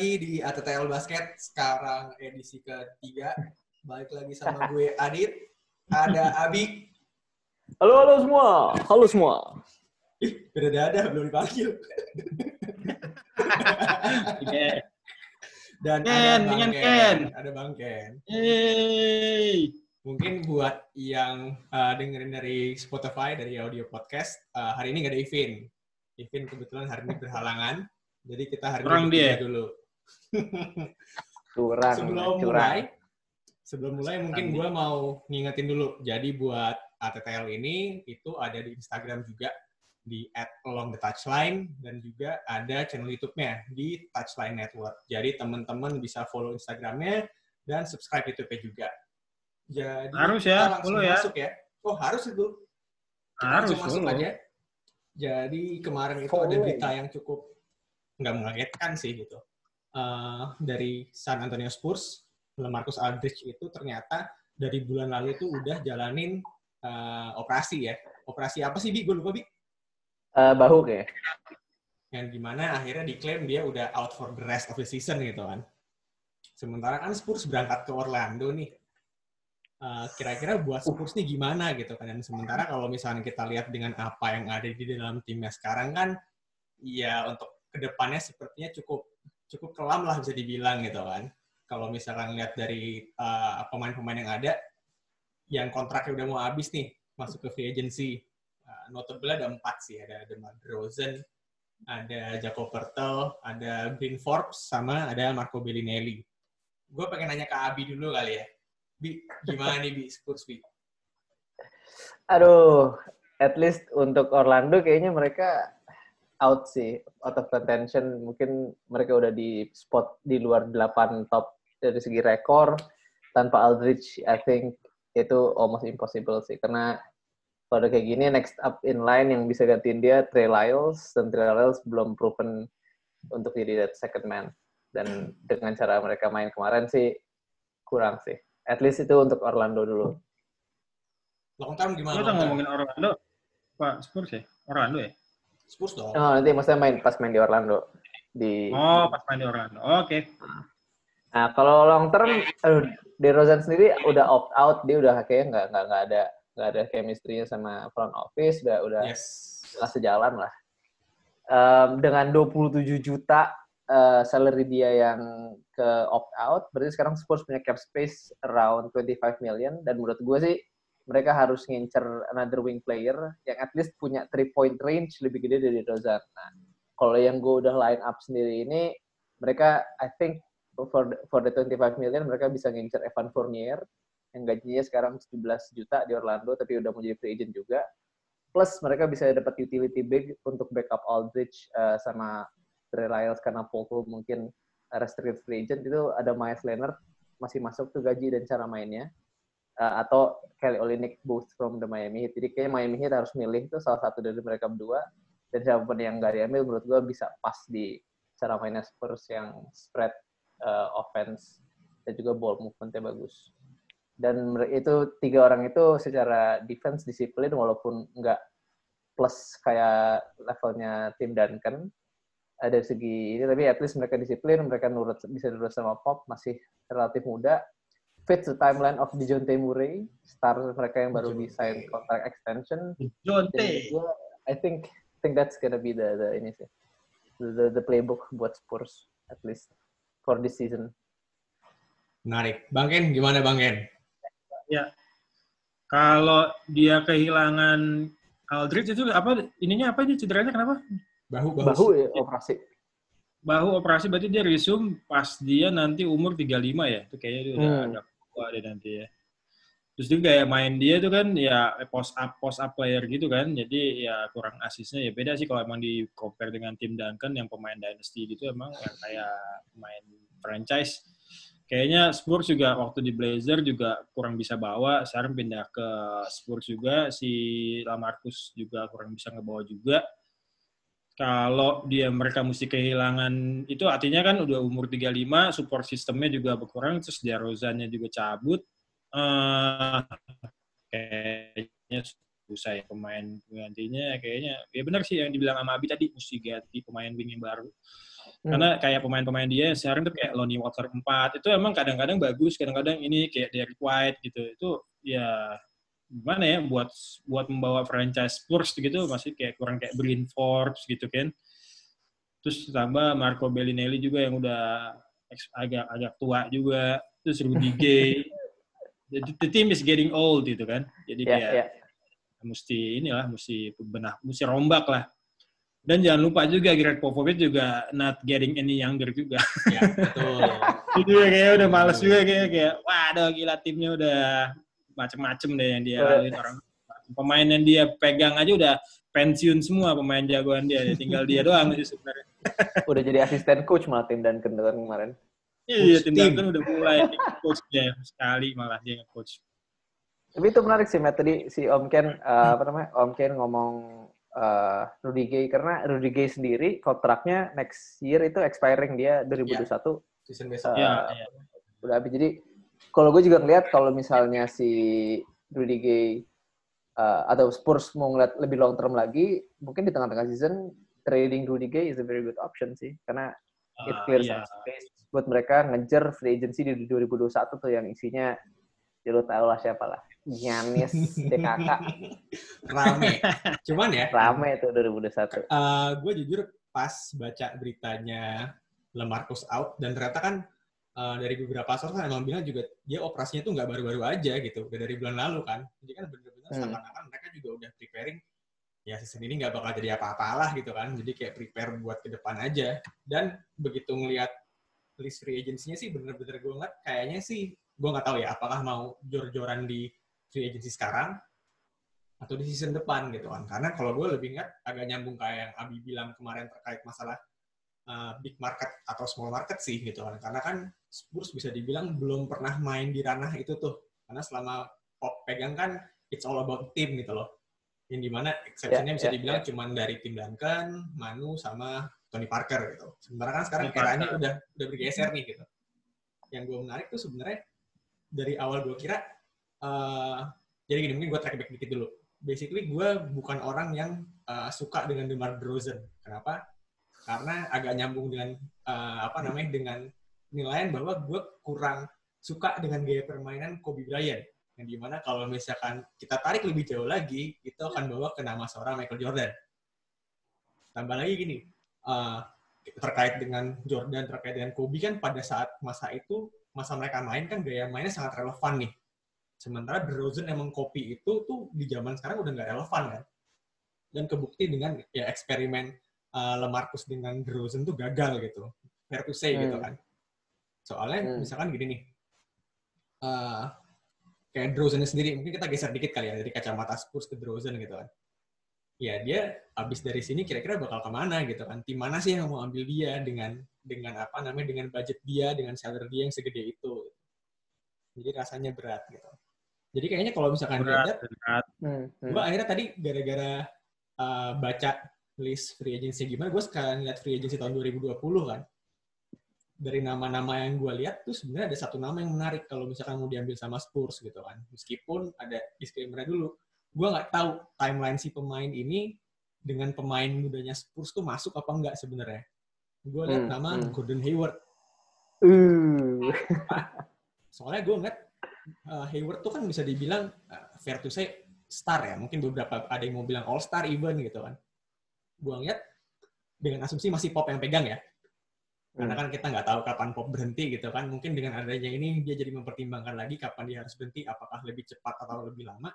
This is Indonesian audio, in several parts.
Lagi di ATTL Basket. Sekarang edisi ketiga. Balik lagi sama gue Adit. Ada Abi. Halo, halo semua. Halo semua. Ih, beda dada, belum dipanggil. Dan Ken, ada Bang Ken. Ken. Ada Bang Ken. Hey. Mungkin buat yang uh, dengerin dari Spotify, dari audio podcast, uh, hari ini nggak ada Ivin. Ivin kebetulan hari ini berhalangan. Jadi kita hari Kurang ini dia. dulu. Curang, sebelum curang. mulai, sebelum mulai mungkin gue mau ngingetin dulu. Jadi buat ATTL ini itu ada di Instagram juga di @along the touchline dan juga ada channel YouTube-nya di Touchline Network. Jadi teman-teman bisa follow Instagramnya dan subscribe YouTube-nya juga. Jadi Harus ya, langsung follow ya. masuk ya. Oh harus itu. Kita Harus langsung masuk follow. aja. Jadi kemarin itu ada Follow. berita yang cukup nggak mengagetkan sih gitu. Eh, dari San Antonio Spurs, Marcus Aldridge itu ternyata dari bulan lalu itu udah jalanin eh, operasi ya. Operasi apa sih, Bi? Gue lupa, Bi. Eh, bahu kayak. Yang di mana akhirnya diklaim dia udah out for the rest of the season gitu kan. Sementara kan Spurs berangkat ke Orlando nih. Kira-kira buat Spurs nih gimana gitu kan. Dan sementara kalau misalnya kita lihat dengan apa yang ada di dalam timnya sekarang kan, ya untuk ke depannya sepertinya cukup cukup kelam lah bisa dibilang gitu kan. Kalau misalkan lihat dari eh, pemain-pemain yang ada, yang kontraknya udah mau habis nih, masuk ke free agency. Uh, notable ada empat sih, ada DeMar DeRozan, ada Jakob Pertl, ada Green Forbes, sama ada Marco Bellinelli. Gue pengen nanya ke Abi dulu kali ya. Bi, gimana nih Bi, Spurs Bi? Aduh, at least untuk Orlando kayaknya mereka out sih, out of contention. Mungkin mereka udah di spot di luar 8 top dari segi rekor. Tanpa Aldridge, I think itu almost impossible sih. Karena kalau udah kayak gini, next up in line yang bisa gantiin dia, Trey Lyles. Dan Trey Lyles belum proven untuk jadi that second man. Dan dengan cara mereka main kemarin sih, kurang sih. At least itu untuk Orlando dulu. Long term gimana? Lo ngomongin Orlando. Pak Spurs ya? Orlando ya? Spurs dong. Oh, nanti maksudnya main pas main di Orlando. Di Oh, pas main di Orlando. Oke. Nah, kalau long term aduh, DeRozan sendiri udah opt out, dia udah kayaknya nggak nggak nggak ada nggak ada chemistry-nya sama front office, udah udah Yes. nggak sejalan lah. Em, dengan 27 juta eh, salary dia yang ke opt out, berarti sekarang Spurs punya cap space around 25 million dan menurut gue sih mereka harus ngincer another wing player yang at least punya three point range lebih gede dari Rozan. Nah, kalau yang gue udah line up sendiri ini, mereka I think for the, for the 25 million mereka bisa ngincer Evan Fournier yang gajinya sekarang 17 juta di Orlando tapi udah mau jadi free agent juga. Plus mereka bisa dapat utility big untuk backup Aldridge eh, sama Trey Lyles karena Poku mungkin restricted free agent itu ada Myers Leonard masih masuk tuh gaji dan cara mainnya. Eh, atau Kelly Olynyk both from the Miami Heat. Jadi kayaknya Miami Heat harus milih tuh salah satu dari mereka berdua dan siapa pun yang nggak diambil menurut gue bisa pas di cara mainnya Spurs yang spread uh, offense dan juga ball movementnya bagus. Dan itu tiga orang itu secara defense disiplin walaupun nggak plus kayak levelnya tim Duncan eh, dari segi ini tapi at least mereka disiplin mereka nurut bisa nurut sama Pop masih relatif muda fits the timeline of Dejounte Murray star mereka yang baru Dejounte. desain kontrak extension dan Jonte. gua, I think think that's gonna be the, the ini sih the, the, the playbook buat Spurs at least for this season. Menarik. Bang Ken, gimana Bang Ken? Ya. Kalau dia kehilangan Aldridge itu apa ininya apa aja cederanya kenapa? Bahu, bahu. Bahu ya operasi. Bahu operasi berarti dia resume pas dia nanti umur 35 ya. Itu kayaknya dia udah Hmm. agak tua deh nanti ya. Terus juga kayak main dia tuh kan ya post up post up player gitu kan. Jadi ya kurang asisnya ya beda sih kalau emang di compare dengan tim Duncan yang pemain dynasty gitu emang yang kayak pemain franchise. Kayaknya Spurs juga waktu di Blazer juga kurang bisa bawa. Sekarang pindah ke Spurs juga si Lamarcus juga kurang bisa ngebawa juga kalau dia mereka mesti kehilangan itu artinya kan udah umur 35 support sistemnya juga berkurang terus dia Rozannya juga cabut eh kayaknya susah ya pemain penggantinya kayaknya ya benar sih yang dibilang sama Abi tadi mesti ganti pemain wing yang baru. Hmm. Karena kayak pemain-pemain dia sekarang tuh kayak Lonnie Walker 4 itu emang kadang-kadang bagus, kadang-kadang ini kayak Derek White gitu. Itu ya gimana ya buat buat membawa franchise Spurs gitu masih kayak kurang kayak Bryn Forbes gitu kan. Terus tambah Marco Bellinelli juga yang udah agak agak tua juga. Terus Rudy Gay. Jadi the team is getting old gitu kan. Jadi Ya, kayak ya. mesti inilah mesti benah mesti rombak lah dan jangan lupa juga Greg Popovich juga not getting any younger juga Ya, betul. jadi kayak udah males juga kayak kayak waduh gila timnya udah macem-macem deh yang dia lalui orang pemain yang dia pegang aja udah pensiun semua pemain jagoan dia tinggal dia doang sih sebenarnya Udah jadi asisten coach malah tim Duncan kan kemarin. iya Coach tim. Duncan udah mulai coach dia sekali malah dia coach Tapi itu menarik sih, Matt. Tadi si Om Ken, eh, apa namanya, Om Ken ngomong eh, Rudy Gay. Karena Rudy Gay sendiri kontraknya next year itu expiring dia 2021. Season besok. Eh, ya, ya. Udah habis. Jadi, kalau gue juga ngeliat kalau misalnya si Rudy Gay eh, atau Spurs mau ngeliat lebih long term lagi, mungkin di tengah-tengah season, trading Rudy Gay is a very good option sih. Karena it Ah, clears iya. some space buat mereka ngejar free agency di 2021 tuh yang isinya ya lu tau lah siapa lah Giannis DKK Rame. Cuman ya, rame tuh 2021 eh gue jujur pas baca beritanya Lemarcus out dan ternyata kan eh, dari beberapa source kan emang bilang juga dia operasinya tuh nggak baru-baru aja gitu, udah dari bulan lalu kan. Jadi kan bener-bener Hmm. seakan-akan mereka juga udah preparing ya season ini nggak bakal jadi apa-apalah gitu kan. Jadi kayak prepare buat ke depan aja. Dan begitu ngelihat list free agency-nya sih bener-bener gue ngeliat kayaknya sih gue nggak tahu ya apakah mau jor-joran di free agency sekarang atau di season depan gitu kan. Karena kalau gue lebih ingat agak nyambung kayak yang Abi bilang kemarin terkait masalah uh, big market atau small market sih gitu kan. Karena kan Spurs bisa dibilang belum pernah main di ranah itu tuh. Karena selama Pop pegang kan it's all about team gitu loh. Yang di mana exceptionnya Ya, bisa ya, dibilang cuman dari tim Duncan, Manu, sama Tony Parker gitu. Sementara kan sekarang Tony eranya udah udah bergeser nih gitu. Yang gue menarik tuh sebenarnya dari awal gue kira uh, jadi gini mungkin gue track back dikit dulu. Basically gue bukan orang yang uh, suka dengan DeMar DeRozan. Kenapa? Karena agak nyambung dengan uh, apa namanya dengan penilaian bahwa gue kurang suka dengan gaya permainan Kobe Bryant. Yang di mana kalau misalkan kita tarik lebih jauh lagi, itu akan bawa ke nama seorang Michael Jordan. Tambah lagi gini, uh, terkait dengan Jordan, terkait dengan Kobe kan pada saat masa itu, masa mereka main kan gaya mainnya sangat relevan nih. Sementara DeRozan emang kopi itu tuh di zaman sekarang udah nggak relevan kan. Dan kebukti dengan ya eksperimen uh, Lemarcus dengan DeRozan tuh gagal gitu. Fair to say gitu Hmm. kan. Soalnya Hmm. misalkan gini nih, uh, kayak DeRozan sendiri, mungkin kita geser dikit kali ya dari kacamata Spurs ke DeRozan gitu kan. Ya dia abis dari sini kira-kira bakal ke mana gitu kan? Tim mana sih yang mau ambil dia dengan dengan apa namanya dengan budget dia dengan salary dia yang segede itu? Jadi rasanya berat gitu. Jadi kayaknya kalau misalkan berat, lihat, berat. Hmm, hmm. gue akhirnya tadi gara-gara uh, baca list free agency gimana, gue sekarang lihat free agency tahun 2020 kan. Dari nama-nama yang gue lihat tuh sebenarnya ada satu nama yang menarik kalau misalkan mau diambil sama Spurs gitu kan. Meskipun ada disclaimer dulu, gue nggak tahu timeline si pemain ini dengan pemain mudanya Spurs tuh masuk apa enggak sebenarnya. Gue lihat Hmm, nama hmm. Gordon Hayward. Uh. Soalnya gue ngeliat uh, Hayward tuh kan bisa dibilang uh, fair to say star ya. Mungkin beberapa ada yang mau bilang all star even gitu kan. Gue ngeliat dengan asumsi masih pop yang pegang ya. Karena kan kita nggak tahu kapan pop berhenti gitu kan. Mungkin dengan adanya ini dia jadi mempertimbangkan lagi kapan dia harus berhenti, apakah lebih cepat atau lebih lama.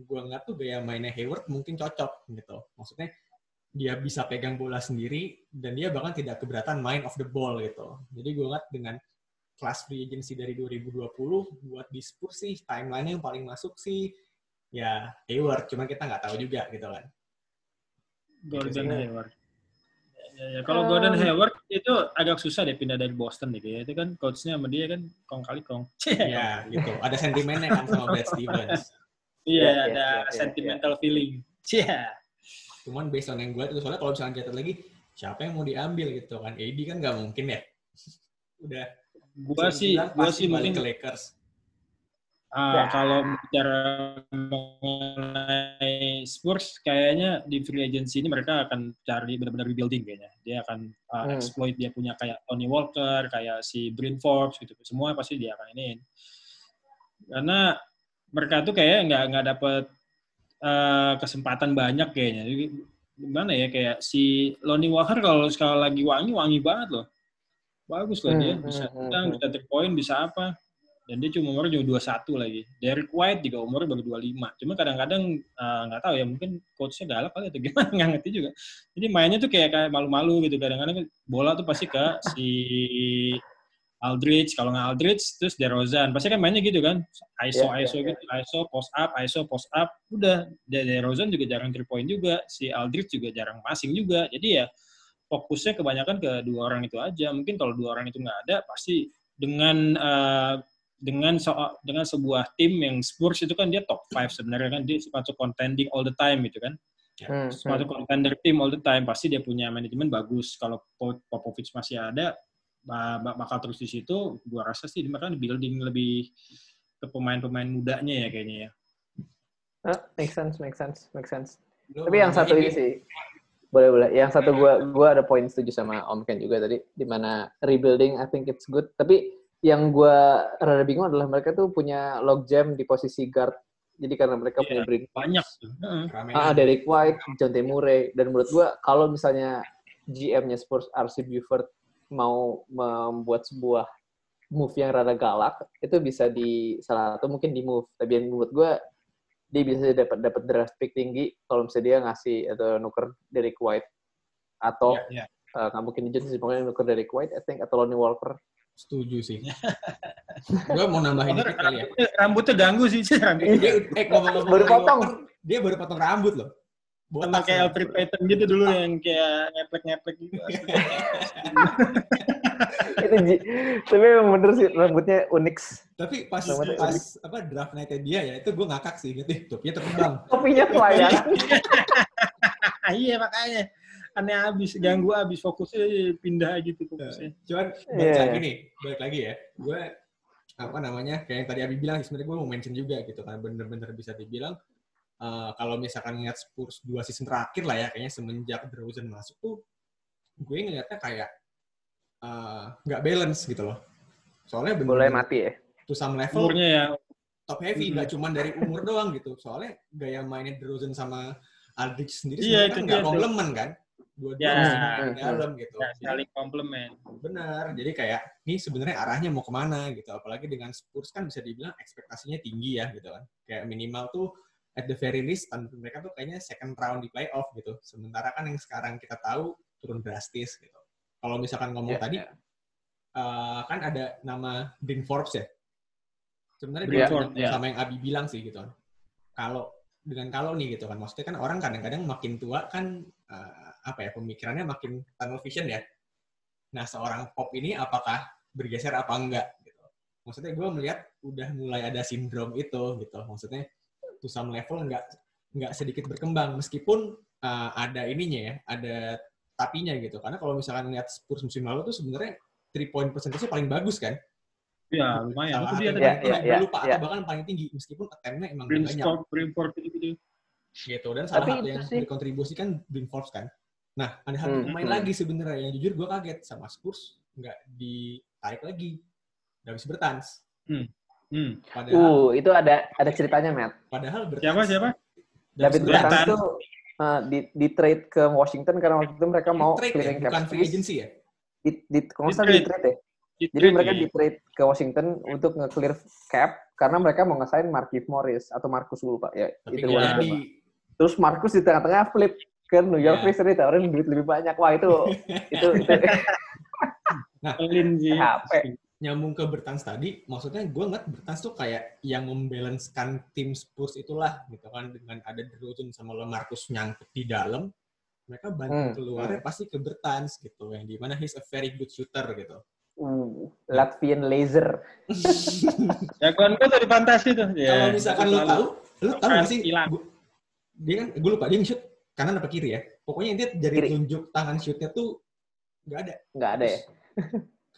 Gue ngeliat tuh gaya mainnya Hayward mungkin cocok gitu. Maksudnya dia bisa pegang bola sendiri dan dia bahkan tidak keberatan main off the ball gitu. Jadi gue ngeliat dengan kelas free agency dari 2020 buat di Spurs sih timeline yang paling masuk sih ya Hayward, cuman kita nggak tahu juga gitu kan. Gordon Gitu. Hayward. Ya, ya. Kalau Gordon Hayward itu agak susah deh pindah dari Boston deh kayaknya. Itu kan coachnya sama dia kan kong kali kong. Ya gitu. Ada sentimennya kan sama Brad Stevens. Iya, Ya, ya, ada ya, ya, sentimental feeling. Iya. Cuman based on yang gue itu soalnya kalau misalnya catat lagi siapa yang mau diambil gitu kan. AD kan nggak mungkin ya. Udah. Gua bisa sih, gua pasti sih mungkin ke Lakers. Uh, Kalau bicara mengenai Spurs, kayaknya di free agency ini mereka akan cari benar-benar rebuilding kayaknya. Dia akan uh, hmm. exploit dia punya kayak Tony Walker, kayak si Bryn Forbes gitu. Semua pasti dia akan ini. Karena mereka tuh kayak nggak nggak dapat uh, kesempatan banyak kayaknya. Jadi, gimana ya kayak si Lonnie Walker kalau sekali lagi wangi wangi banget loh. Bagus loh hmm, dia bisa hmm, hmm, bisa three point, bisa apa dan dia cuma umur cuma 21 lagi. Derek White juga umurnya baru 25. Cuma kadang-kadang eh, nggak uh, tahu ya mungkin coachnya galak kali atau gimana nggak ngerti juga. Jadi mainnya tuh kayak kayak malu-malu gitu. Kadang-kadang bola tuh pasti ke si Aldridge, kalau nggak Aldridge terus DeRozan. Pasti kan mainnya gitu kan. ISO yeah, ISO yeah, gitu, yeah. ISO post up, ISO post up. Udah DeRozan juga jarang three point juga, si Aldridge juga jarang passing juga. Jadi ya fokusnya kebanyakan ke dua orang itu aja. Mungkin kalau dua orang itu nggak ada, pasti dengan uh, dengan so dengan sebuah tim yang Spurs itu kan dia top 5 sebenarnya kan dia sepatu contending all the time gitu kan. Ya, hmm, sepatu hmm. contender tim all the time pasti dia punya manajemen bagus. Kalau Popovich masih ada bakal terus di situ gua rasa sih mereka building lebih ke pemain-pemain mudanya ya kayaknya ya. Uh, make sense, make sense, make sense. Loh, Tapi yang satu ini sih boleh boleh. Yang satu gua gua ada poin setuju sama Om Ken juga tadi di mana rebuilding I think it's good. Tapi yang gue rada bingung adalah mereka tuh punya log jam di posisi guard. Jadi karena mereka yeah, punya bring banyak. Ah, Derek White, John T. Murray. Dan menurut gue kalau misalnya GM-nya Spurs, RC Buford mau membuat sebuah move yang rada galak, itu bisa di salah satu mungkin di move. Tapi yang menurut gue dia bisa dapat dapat draft pick tinggi kalau misalnya dia ngasih atau nuker Derek White atau yeah, yeah. Uh, nggak mungkin di sih pokoknya nuker Derek White, I think atau Lonnie Walker Setuju sih. gue mau nambahin dikit kali ya. Rambutnya ganggu sih. Rambutnya. Dia, eh, ngomong -ngomong baru potong. Dia baru potong rambut loh. Sama kayak Alfred Payton gitu dulu yang kayak ngeplek-ngeplek gitu. itu tapi memang bener sih rambutnya unik. Tapi pas pas apa draft night dia ya itu gue ngakak sih gitu. Topinya terbang. Topinya pelayan. iya makanya. Aneh abis, ganggu abis, fokusnya pindah gitu fokusnya. Cuman balik yeah. lagi nih, balik lagi ya, gue apa namanya kayak yang tadi Abi bilang sebenarnya gue mau mention juga gitu kan bener-bener bisa dibilang uh, kalau misalkan ngeliat Spurs dua season terakhir lah ya kayaknya semenjak DeRozan masuk tuh gue ngeliatnya kayak eh, nggak uh, balance gitu loh. Soalnya bener, mulai mati ya? to some level umurnya ya. top heavy nggak mm -hmm. cuma dari umur doang gitu. Soalnya gaya mainnya DeRozan sama Aldridge sendiri iya, kan nggak komplemen kan dua-dua ya, di dalam gitu. Ya, saling komplement. Benar. Jadi kayak ini sebenarnya arahnya mau ke mana gitu. Apalagi dengan Spurs kan bisa dibilang ekspektasinya tinggi ya gitu kan. Kayak minimal tuh at the very least mereka tuh kayaknya second round di playoff gitu. Sementara kan yang sekarang kita tahu turun drastis gitu. Kalau misalkan ngomong yeah, tadi yeah. Uh, kan ada nama Dean Forbes ya. Sebenarnya yeah, Forbes, yeah. sama yang Abi bilang sih gitu kan. Kalau dengan kalau nih gitu kan maksudnya kan orang kadang-kadang makin tua kan uh, apa ya pemikirannya makin tunnel vision ya. Nah seorang pop ini apakah bergeser apa enggak gitu. Maksudnya gue melihat udah mulai ada sindrom itu gitu. Maksudnya to some level enggak nggak sedikit berkembang meskipun uh, ada ininya ya, ada tapinya gitu. Karena kalau misalkan lihat Spurs musim lalu tuh sebenarnya three point percentage paling bagus kan. Iya, lumayan. Salah satu ya, ya, ya, lupa ya. bahkan paling tinggi meskipun attempt-nya emang banyak. Brimford gitu. Gitu dan salah Tapi satu yang sih. berkontribusi kan Forbes kan. Nah, ada satu hmm. pemain hmm. lagi sebenarnya yang jujur gue kaget sama Spurs nggak ditarik lagi, bisa bertans. Hmm. Hmm. Padahal, uh, itu ada ada ceritanya, Matt. Padahal bertans. Siapa siapa? David Bertans itu uh, di, di trade ke Washington karena waktu itu mereka mau trade clearing ya? Bukan free agency ya? Di, di, kalau di, di trade ya? Di Jadi mereka di trade ke Washington untuk nge-clear cap karena mereka mau ngesain Markif Morris atau Marcus lupa ya. Tapi itu jadi. Terus Marcus di tengah-tengah flip ke New York yeah. Knicks ditawarin duit lebih banyak. Wah itu itu itu. nah, HP. Nyambung ke Bertans tadi, maksudnya gue ngeliat Bertans tuh kayak yang membalancekan tim Spurs itulah gitu kan dengan ada DeRozan sama Marcus nyangkut di dalam, mereka bantu hmm. keluarnya hmm. pasti ke Bertans gitu yang di mana he's a very good shooter gitu. Uh, Latvian laser. ya kan gue dari fantasi tuh. Ya. Kalau misalkan lo tahu, lo tahu nggak sih? Dia kan, gue lupa dia shoot kanan apa kiri ya? Pokoknya dia dari kiri. tunjuk tangan shootnya tuh nggak ada. Nggak ada ya?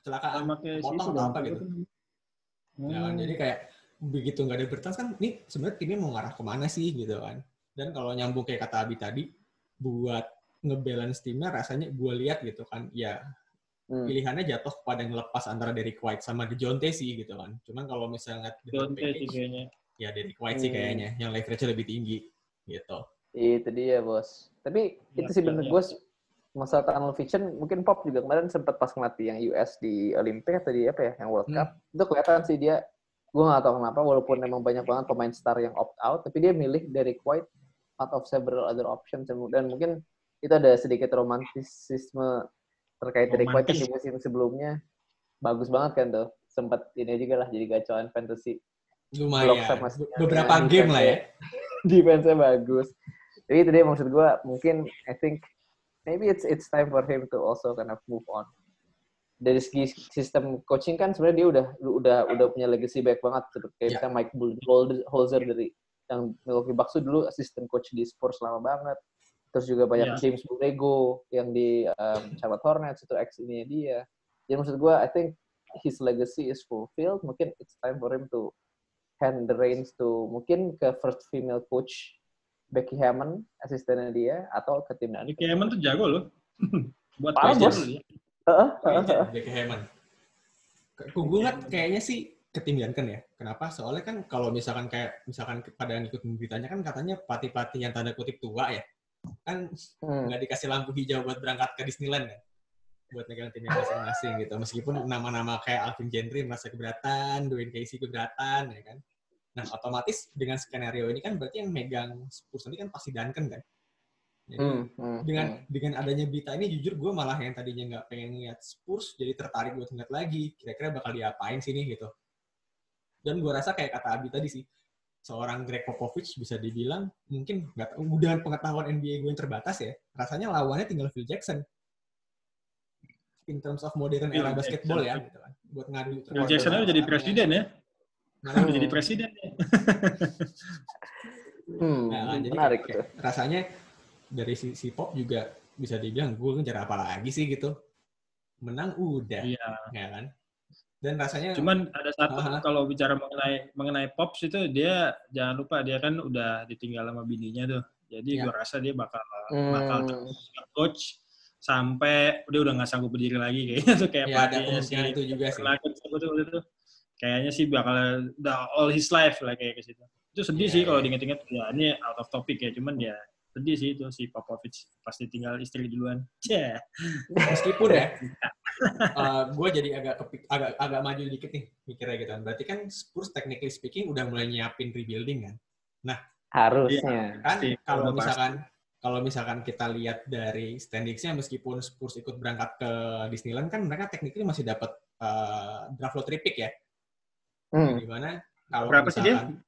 Kecelakaan, potong atau apa gitu. Hmm. Ya, jadi kayak begitu nggak ada Bertans kan ini sebenarnya timnya mau ngarah ke mana sih gitu kan. Dan kalau nyambung kayak kata Abi tadi, buat ngebalance timnya rasanya gue lihat gitu kan, ya Hmm. pilihannya jatuh kepada ngelepas antara Derrick White sama DeJounte sih gitu kan. Cuman kalau misalnya sih package, kayaknya. ya Derrick White sih Hmm. kayaknya yang leverage lebih tinggi gitu. Itu dia, Bos. Tapi Ya, itu sih bener ya. gue masalah tunnel vision mungkin Pop juga kemarin sempat pas ngelatih yang US di Olympic atau di apa ya yang World Hmm. Cup itu kelihatan sih dia gue nggak tahu kenapa walaupun memang banyak banget pemain star yang opt out tapi dia milih Derek White out of several other options dan mungkin itu ada sedikit romantisisme terkait Derek White kan di musim sebelumnya bagus banget kan tuh sempat ini juga lah jadi gacoan fantasy Lumayan. Sama Be- Beberapa game lah ya. defense-nya bagus. Jadi itu dia maksud gue mungkin I think maybe it's it's time for him to also kind of move on. Dari segi sistem coaching kan sebenarnya dia udah udah udah punya legacy baik banget kayak Ya. misalnya Mike Bull- Holzer dari yang Milwaukee Bucks dulu assistant coach di Spurs lama banget. Terus juga banyak Ya. James Borrego yang di um, Charlotte Hornets itu ex ini dia. Jadi maksud gue I think his legacy is fulfilled. Mungkin it's time for him to hand the reins to mungkin ke first female coach Becky Hammond, asistennya dia, atau ke tim Ricky Hammond tuh jago loh. Buat Parah, Bos. dulu ya. Becky Hammond. Gue ngeliat kayaknya sih ketimbangan ya. Kenapa? Soalnya kan kalau misalkan kayak misalkan pada ngikut beritanya kan katanya pelatih-pelatih yang tanda kutip tua ya. Kan Hmm. nggak dikasih lampu hijau buat berangkat ke Disneyland kan. Buat megang timnya masing-masing gitu. Meskipun nama-nama kayak Alvin Gentry merasa keberatan, Dwayne Casey keberatan ya kan. Nah, otomatis dengan skenario ini kan berarti yang megang Spurs nanti kan pasti Duncan kan. Jadi Hmm, hmm, dengan hmm. dengan adanya berita ini jujur gue malah yang tadinya nggak pengen ngeliat Spurs jadi tertarik buat ngeliat lagi kira-kira bakal diapain sih nih gitu dan gue rasa kayak kata Abi tadi sih seorang Greg Popovich bisa dibilang mungkin nggak tahu dengan pengetahuan NBA gue yang terbatas ya rasanya lawannya tinggal Phil Jackson in terms of modern Phil era basketball ya Jackson. gitu kan buat ngadu Phil Jackson udah jadi presiden ya. Nah, Udah jadi presiden ya. Hmm, Nah, jadi menarik kayak- tuh. rasanya dari si, si Pop juga bisa dibilang gue ngejar apa lagi sih gitu menang udah Iya. ya kan dan rasanya Cuman ada satu Aha. kalau bicara mengenai mengenai Pops itu dia jangan lupa dia kan udah ditinggal sama bininya tuh. Jadi Ya. gua rasa dia bakal Hmm. bakal terus coach sampai dia udah nggak sanggup berdiri lagi kayaknya tuh kayak ya ada pelatihnya si kemungkinan itu juga sih itu tuh itu kayaknya sih bakal udah all his life lah kayak ke situ. Itu sedih Iya, sih kalau iya. diinget-inget ya ini out of topic ya cuman ya sedih sih itu si Popovich pasti tinggal istri duluan. Yeah. meskipun ya gue jadi agak kepik, agak agak maju dikit nih mikirnya gitu kan berarti kan Spurs technically speaking udah mulai nyiapin rebuilding kan Harusnya. kan Pasti, kalau misalkan kalau misalkan kita lihat dari standingsnya meskipun Spurs ikut berangkat ke Disneyland kan mereka technically masih dapat eh, draft lottery pick ya Hmm. di mana kalau Berapa sih dia? misalkan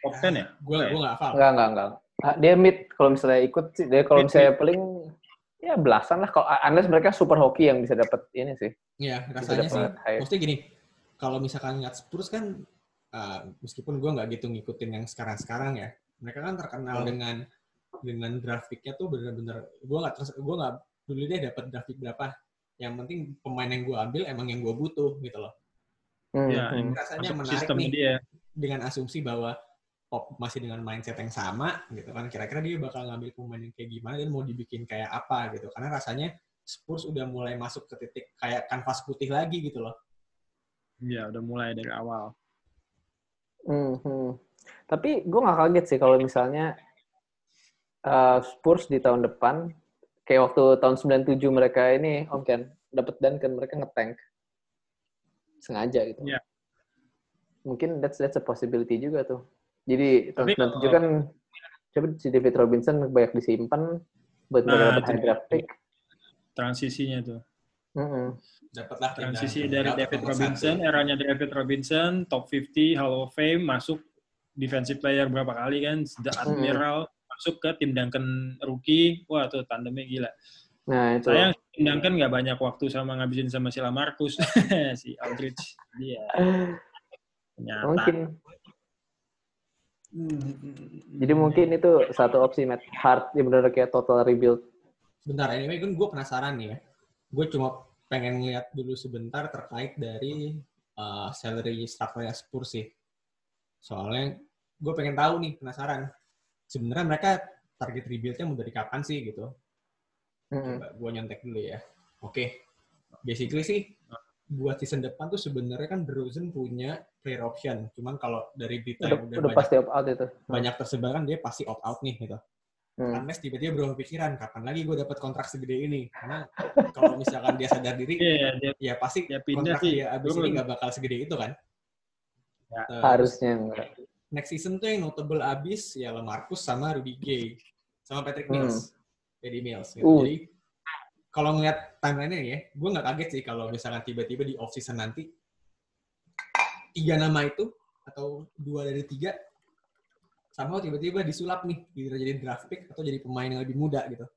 Top 10 ya? gue gue nggak hafal Enggak, enggak, enggak. Ah, Dia mid kalau misalnya ikut sih, dia kalau Mid, misalnya paling ya belasan lah kalau unless mereka super hoki yang bisa dapat ini sih. Iya, rasanya sih high. maksudnya gini, kalau misalkan ngeliat Spurs kan, uh, meskipun gue nggak gitu ngikutin yang sekarang-sekarang ya, mereka kan terkenal Hmm. dengan dengan grafiknya tuh bener-bener, gue nggak terus gue nggak dulu deh dapat grafik berapa, yang penting pemain yang gue ambil emang yang gue butuh gitu loh. Hmm, Ya, hmm. Rasanya Masuk menarik sistem nih dia. dengan asumsi bahwa Pop masih dengan mindset yang sama gitu kan, kira-kira dia bakal ngambil pemain yang kayak gimana dan mau dibikin kayak apa gitu, karena rasanya Spurs udah mulai masuk ke titik kayak kanvas putih lagi gitu loh. Iya, udah mulai dari awal. Hmm, hmm. Tapi gue nggak kaget sih kalau misalnya uh, Spurs di tahun depan, kayak waktu tahun 97 mereka ini, Om Ken, dapat Duncan, mereka nge-tank. Sengaja gitu. Iya. Mungkin that's, that's a possibility juga tuh. Jadi tahun Tapi 97 kalau- kan, coba si David Robinson banyak disimpan buat Nah, dapat itu high draft pick. Transisinya tuh. Mm-mm. Dapatlah Transisi dari David Robinson, satu. eranya David Robinson, top 50 Hall of Fame, masuk defensive player berapa kali kan, The Admiral, masuk ke tim Duncan rookie, wah tuh tandemnya gila. Nah itu. Sayang tim Duncan nggak banyak waktu sama ngabisin sama si Lamarcus, si Aldridge, dia nyata. mungkin. Hmm. Jadi mungkin itu satu opsi Matt Hart, ya benar kayak total rebuild. Bentar, anyway, kan gue penasaran nih ya. Gue cuma pengen lihat dulu sebentar terkait dari uh, salary structure Spurs sih. Soalnya gue pengen tahu nih, penasaran. Sebenarnya mereka target rebuild-nya mau dari kapan sih gitu? Coba gue nyontek dulu ya. Oke, basically sih buat season depan tuh sebenarnya kan DeRozan punya player option. Cuman kalau dari berita Udah, yang udah, udah banyak, pasti opt out itu. banyak tersebar kan dia pasti opt out nih gitu. Hmm. Unless tiba-tiba berubah pikiran, kapan lagi gue dapat kontrak segede ini? Karena kalau misalkan dia sadar diri, Iya, dia ya pasti Dia pindah kontrak sih, dia abis ini nggak bakal segede itu kan. Ya, Terus, Harusnya enggak. next season tuh yang notable abis ya Lamarcus sama Rudy Gay sama Patrick Hmm. Mills, Eddie Mills. Gitu. Uh. Jadi kalau ngeliat timeline-nya ya, gue nggak kaget sih kalau misalkan tiba-tiba di off season nanti tiga nama itu atau dua dari tiga sama tiba-tiba disulap nih either jadi draft pick atau jadi pemain yang lebih muda gitu.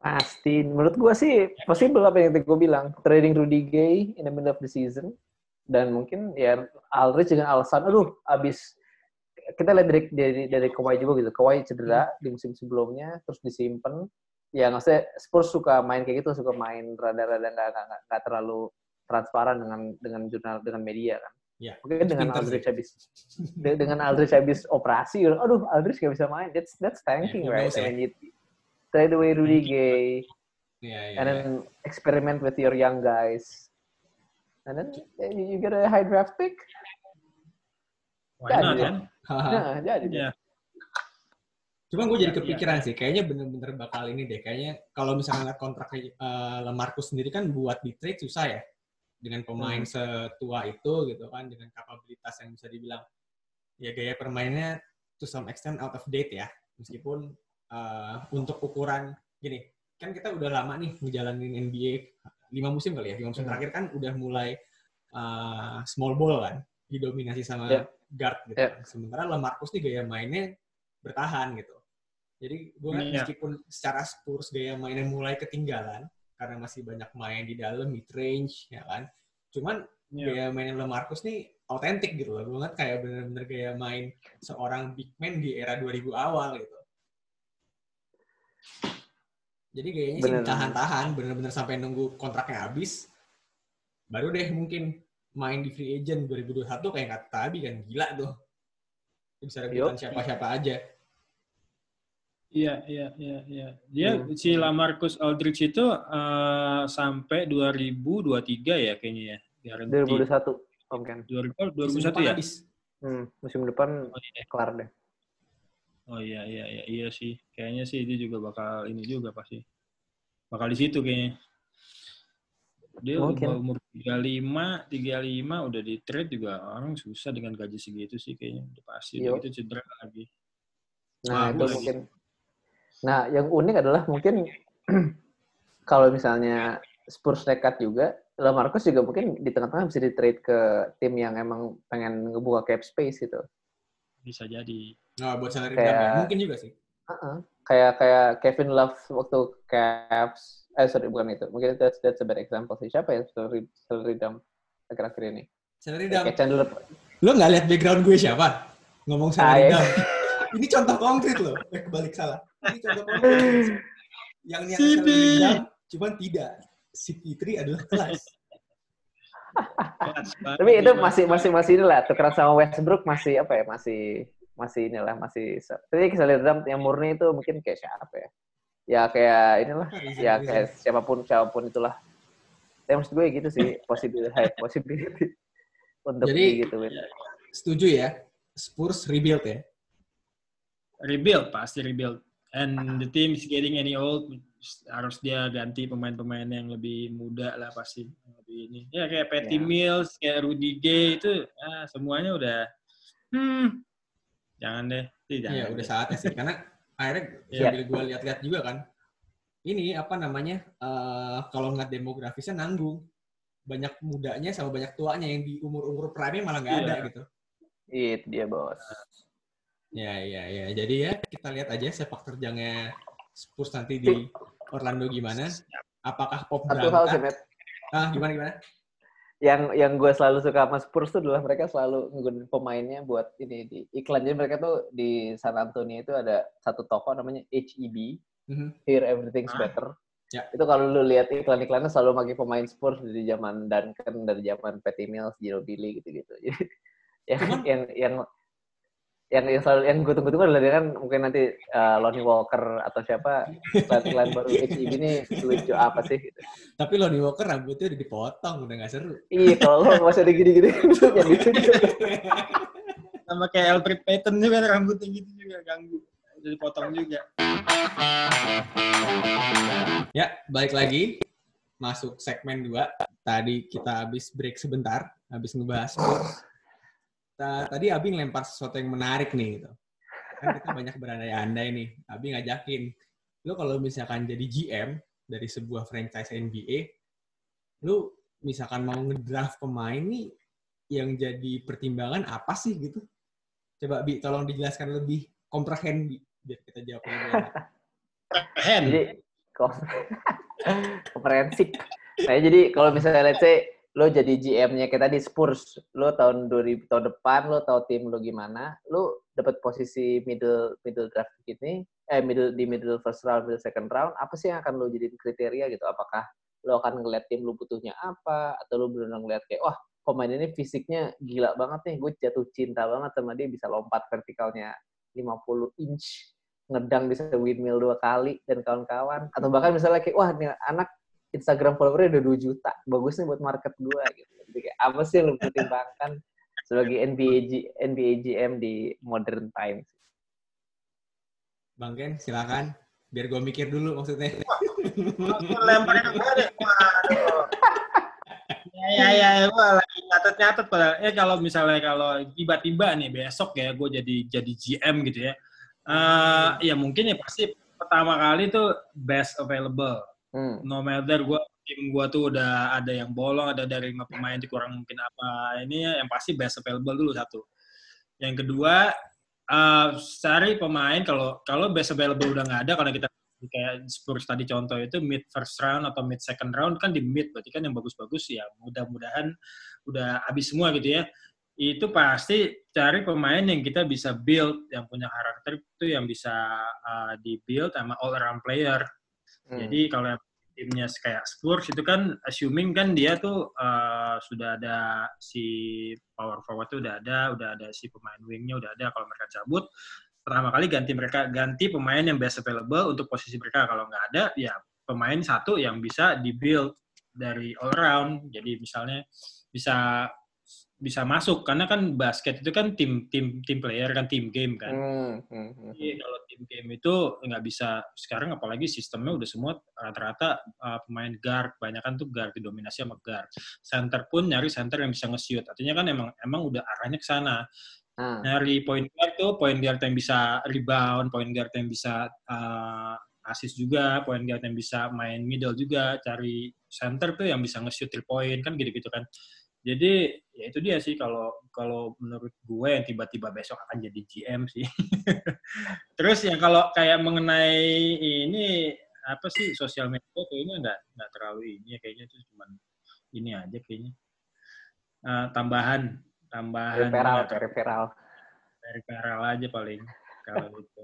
Pasti. Menurut gua sih possible apa yang gua bilang. Trading Rudy Gay in the middle of the season. Dan mungkin ya Aldridge dengan alasan, aduh abis kita lihat dari dari, dari Kawhi juga gitu. Kawhi cedera di musim sebelumnya, terus disimpan. Ya maksudnya Spurs suka main kayak gitu, suka main rada-rada nggak nggak nggak- nggak terlalu transparan dengan dengan jurnal dengan media kan. Ya, Mungkin dengan. Aldridge habis de- dengan Aldridge habis operasi, aduh Aldridge gak bisa main. That's that's tanking who right. I mean, you trade away Rudy Gay, Iya, iya. and then experiment with your young guys, and then you, get a high draft pick. why not Jadi. kan? Haha. Nah, jadi. Iya. Cuma gue jadi Iya, kepikiran sih, kayaknya bener-bener bakal ini deh. Kayaknya kalau misalnya kontrak uh, Lamarcus sendiri kan buat di trade susah ya. Dengan pemain Hmm. setua itu gitu kan, dengan kapabilitas yang bisa dibilang ya gaya permainnya to some extent out of date ya. Meskipun uh, untuk ukuran gini, kan kita udah lama nih ngejalanin NBA lima musim kali ya. Lima musim Hmm. terakhir kan udah mulai uh, small ball kan, didominasi sama Yeah. guard gitu. Yeah. kan. Sementara Lamarcus nih gaya mainnya bertahan gitu. Jadi gue Iya. meskipun secara Spurs gaya mainnya mulai ketinggalan karena masih banyak main di dalam mid range ya kan. Cuman Iya. gaya mainnya Lamarcus nih autentik gitu loh. Gue ngeliat kayak bener-bener gaya main seorang big man di era 2000 awal gitu. Jadi gayanya sih Bener. tahan-tahan, bener-bener sampai nunggu kontraknya habis. Baru deh mungkin main di free agent 2021 kayak kata Tabi kan gila tuh. Bisa rebutan siapa-siapa aja. Iya, iya, iya, iya. Dia Hmm. si Lamarcus Aldridge itu eh, sampai 2023 ya kayaknya ya. Guarantee. 2021, Om Ken. 2000 oh, Musim 2021 depan ya? habis. Hmm, musim depan Oh iya. kelar deh. Oh iya iya iya iya sih. Kayaknya sih dia juga bakal ini juga pasti. Bakal di situ kayaknya. Dia Mungkin. udah umur 35, 35 udah di trade juga orang susah dengan gaji segitu sih kayaknya. Udah pasti udah Yo. gitu cedera lagi. Nah, Wah, itu mungkin. Nah, yang unik adalah mungkin kalau misalnya Spurs nekat juga, Lamarcus juga mungkin di tengah-tengah bisa di-trade ke tim yang emang pengen ngebuka cap space gitu. Bisa jadi. Nah, buat salary Kayak- dump ya. Mungkin juga sih. Uh-uh. Kayak kayak Kevin Love waktu Cavs, eh sorry bukan itu, mungkin that's that's a bad example sih. Siapa ya salary salary dump akhir-akhir ini? Salary dump. Kayak Chandler. Lo nggak lihat background gue siapa? Ngomong salary Ah, dump. Ini contoh konkret loh. Eh, kebalik salah. Ini contoh konkret. Yang niat dump, cuman tidak. Si Fitri adalah kelas. Tapi itu masih Mas. masih masih inilah tukeran sama Westbrook masih apa ya? Masih masih inilah masih tapi salary dump yang murni itu mungkin kayak siapa ya? Ya kayak inilah ya kayak siapa pun siapa pun itulah. Tapi maksud gue gitu sih possibility high possibility untuk Jadi- gitu Setuju ya. Spurs rebuild ya. Rebuild pasti rebuild and the team is getting any old harus dia ganti pemain-pemain yang lebih muda lah pasti lebih ini ya kayak Patty Ya. Mills kayak Rudy Gay itu ah, semuanya udah hmm jangan deh Iya, deh. udah saatnya sih. Karena akhirnya Iya. sambil gue lihat-lihat juga kan. Ini apa namanya? eh, kalau ngeliat demografisnya nanggung. Banyak mudanya sama banyak tuanya yang di umur-umur prime malah nggak ada Iya. gitu. itu dia bos Ya, ya, ya. Jadi ya kita lihat aja sepak terjangnya Spurs nanti di Orlando gimana. Apakah Pop satu hal sih? Matt Ah, gimana gimana? yang yang gue selalu suka sama Spurs tuh adalah mereka selalu nggunain pemainnya buat ini di iklan jadi mereka tuh di San Antonio itu ada satu toko namanya HEB Mhm. Here Everything's Ah. Better Ya. itu kalau lu lihat iklan-iklannya selalu pakai pemain Spurs dari zaman Duncan dari zaman Patty Mills Ginobili gitu-gitu jadi yang yang yang yang yang selalu yang gue tunggu-tunggu adalah dia kan mungkin nanti uh, Lonnie Walker atau siapa iklan baru HEB ini lucu apa sih gitu. Tapi Lonnie Walker rambutnya udah dipotong, udah nggak seru. Iya kalau lo masih ada gini-gini yang lucu Sama kayak Alfred Payton juga rambutnya gitu juga ganggu. Jadi potong juga. Ya, balik lagi. Masuk segmen 2. Tadi kita habis break sebentar, habis ngebahas Tadi Abi ngelempar sesuatu yang menarik nih gitu. Kan kita banyak berandai-andai nih. Abi ngajakin, lu kalau misalkan jadi GM dari sebuah franchise NBA, lu misalkan mau ngedraft pemain nih yang jadi pertimbangan apa sih gitu? Coba Bi, tolong dijelaskan lebih komprehen Bi, biar kita jawab lebih. Jadi kom- komprehensif. Nah, jadi kalau misalnya let's say lo jadi GM-nya kita di Spurs, lo tahun 2000 tahun depan lo tahu tim lo gimana, lo dapat posisi middle middle draft gini, eh middle di middle first round, middle second round, apa sih yang akan lo jadi kriteria gitu? Apakah lo akan ngeliat tim lo butuhnya apa atau lo benar ngeliat kayak wah pemain ini fisiknya gila banget nih, gue jatuh cinta banget sama dia bisa lompat vertikalnya 50 inch ngedang bisa windmill dua kali dan kawan-kawan atau bahkan misalnya kayak wah nih anak Instagram followernya udah 2 juta bagus nih buat market gua gitu jadi kayak apa sih yang lu pertimbangkan sebagai NBA G- NBA GM di modern times Bang Ken, silakan. Biar gue mikir dulu maksudnya. Langsung lemparin ke gue deh. Waduh. Ya, ya, ya, ya, gue lagi nyatet-nyatet. Eh kalau misalnya kalau tiba-tiba nih besok ya gue jadi jadi GM gitu ya. Eh ya mungkin ya pasti pertama kali tuh best available. Hmm. No matter gue tim gue tuh udah ada yang bolong, ada dari lima pemain itu kurang mungkin apa. Ini ya yang pasti best available dulu satu. Yang kedua, eh cari pemain kalau kalau best available udah nggak ada karena kita kayak Spurs tadi contoh itu mid first round atau mid second round kan di mid berarti kan yang bagus-bagus ya mudah-mudahan udah habis semua gitu ya itu pasti cari pemain yang kita bisa build yang punya karakter itu yang bisa uh, di build sama all around player Hmm. jadi kalau timnya kayak Spurs itu kan assuming kan dia tuh uh, sudah ada si power forward tuh udah ada, udah ada si pemain wingnya udah ada. Kalau mereka cabut, pertama kali ganti mereka ganti pemain yang best available untuk posisi mereka. Kalau nggak ada, ya pemain satu yang bisa di build dari all around. Jadi misalnya bisa bisa masuk karena kan basket itu kan tim tim tim player kan tim game kan. Hmm, hmm, hmm. Jadi kalau tim game itu nggak bisa sekarang apalagi sistemnya udah semua rata-rata uh, pemain guard, banyak kan tuh guard didominasi sama guard. Center pun nyari center yang bisa nge-shoot. Artinya kan emang emang udah arahnya ke sana. Ah, Nyari point guard tuh point guard yang bisa rebound, point guard yang bisa uh, assist juga, point guard yang bisa main middle juga, cari center tuh yang bisa nge-shoot three point kan gitu-gitu kan. Jadi ya itu dia sih kalau kalau menurut gue yang tiba-tiba besok akan jadi GM sih. Terus yang kalau kayak mengenai ini apa sih sosial media kayaknya nggak nggak terlalu ini ya kayaknya itu cuman ini aja kayaknya Eh, tambahan tambahan referral, terlalu- referral. referral aja paling kalau gitu.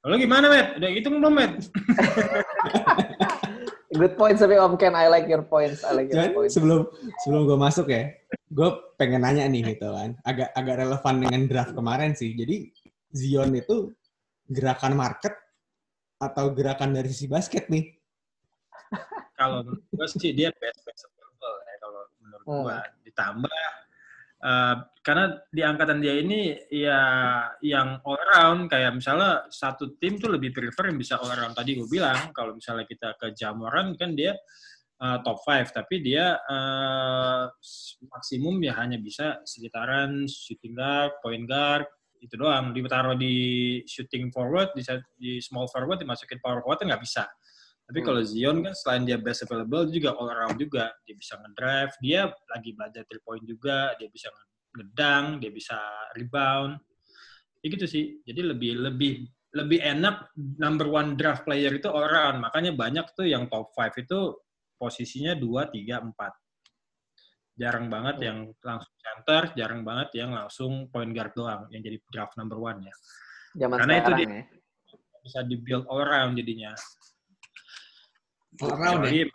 Kalau gimana, Met? Udah hitung belum, Met? Good points tapi Om Ken, I like your points. I like your Cuman points. sebelum sebelum gue masuk ya, gue pengen nanya nih gitu kan, agak agak relevan dengan draft kemarin sih. Jadi Zion itu gerakan market atau gerakan dari sisi basket nih? Kalau menurut gue sih dia best best available ya kalau menurut Hmm. gue. Ditambah eh, karena di angkatan dia ini ya yang all around kayak misalnya satu tim tuh lebih prefer yang bisa all around. Tadi gue bilang kalau misalnya kita ke Jamoran kan dia eh, top 5 tapi dia eh, maksimum ya hanya bisa sekitaran shooting guard, point guard itu doang. Ditaruh di shooting forward di, di small forward dimasukin power forward nggak bisa tapi Hmm. kalau Zion kan selain dia best available dia juga all around juga. Dia bisa ngedrive dia lagi belajar three point juga. Dia bisa ngedang dia bisa rebound. Ya gitu sih. Jadi lebih lebih lebih enak number one draft player itu all around makanya banyak tuh yang top 5 itu posisinya 2, 3, 4 jarang banget Hmm. yang langsung center jarang banget yang langsung point guard doang yang jadi draft number one ya. Zaman Karena itu dia- ya. bisa di build all around jadinya All around ya?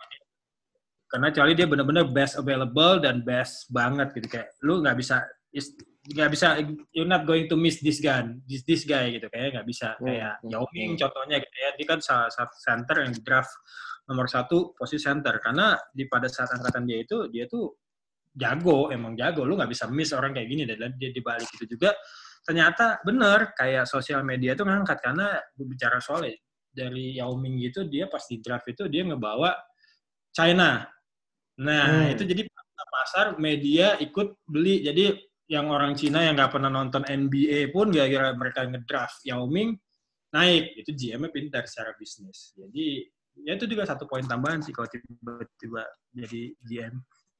Karena kecuali dia benar-benar best available dan best banget gitu. Kayak lu nggak bisa is- nggak bisa you're not going to miss this guy this this guy gitu. Kayak nggak bisa. Hmm, kayak hmm, Yao Ming hmm. contohnya gitu ya. Dia kan salah satu center yang draft nomor satu posisi center. Karena di pada saat angkatan dia itu dia tuh jago emang jago. Lu nggak bisa miss orang kayak gini. Dan dia di balik itu juga ternyata bener kayak sosial media tuh ngangkat. Karena bicara soalnya dari Yao Ming gitu dia pas di draft itu dia ngebawa China nah Hmm. itu jadi pasar media ikut beli jadi yang orang Cina yang nggak pernah nonton NBA pun gara-gara mereka ngedraft Yao Ming naik itu GM-nya pintar secara bisnis jadi ya itu juga satu poin tambahan sih kalau tiba-tiba jadi GM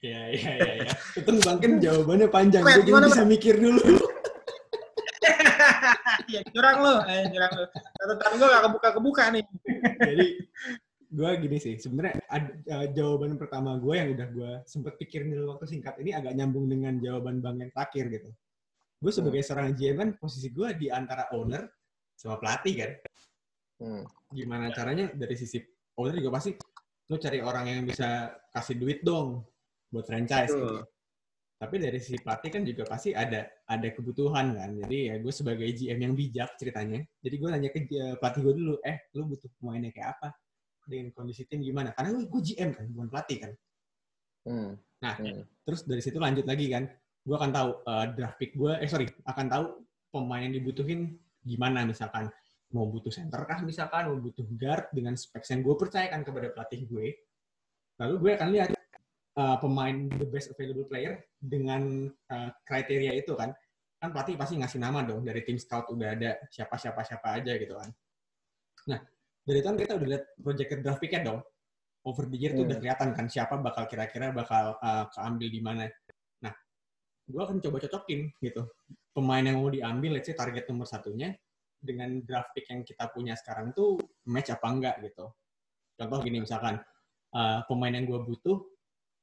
Iya, iya, iya. Ya. Untung Bang Ken jawabannya panjang. Gue bisa mikir dulu. Ya curang lo eh curang lo catatan gue gak kebuka kebuka nih Jadi gue gini sih, sebenarnya eh, jawaban pertama gue yang udah gue sempet pikirin dulu waktu singkat ini agak nyambung dengan jawaban Bang yang terakhir gitu. Gue sebagai seorang GM kan posisi gue di antara owner sama pelatih kan. Hmm. Gimana caranya dari sisi owner juga pasti lo cari orang yang bisa kasih duit dong buat franchise Betul. gitu. Tapi dari sisi pelatih kan juga pasti ada ada kebutuhan kan. Jadi ya gue sebagai GM yang bijak ceritanya. Jadi gue nanya ke eh, pelatih gue dulu, eh lu butuh pemainnya kayak apa? Dengan kondisi tim gimana? Karena gue, gue GM kan, bukan pelatih kan. Hmm. Nah, Hmm. terus dari situ lanjut lagi kan. Gue akan tahu eh, draft pick gue, eh sorry, akan tahu pemain yang dibutuhin gimana misalkan. Mau butuh center kah misalkan, mau butuh guard dengan specs yang gue percayakan kepada pelatih gue. Lalu gue akan lihat uh, pemain the best available player dengan uh, kriteria itu kan kan pelatih pasti ngasih nama dong dari tim scout udah ada siapa siapa siapa aja gitu kan. Nah dari itu kan kita udah lihat projected draft picknya dong. Over the year tuh Hmm. udah kelihatan kan siapa bakal kira-kira bakal uh, keambil di mana. Nah gue akan coba cocokin gitu. Pemain yang mau diambil let's say target nomor satunya dengan draft pick yang kita punya sekarang tuh match apa enggak gitu. Contoh gini misalkan uh, pemain yang gue butuh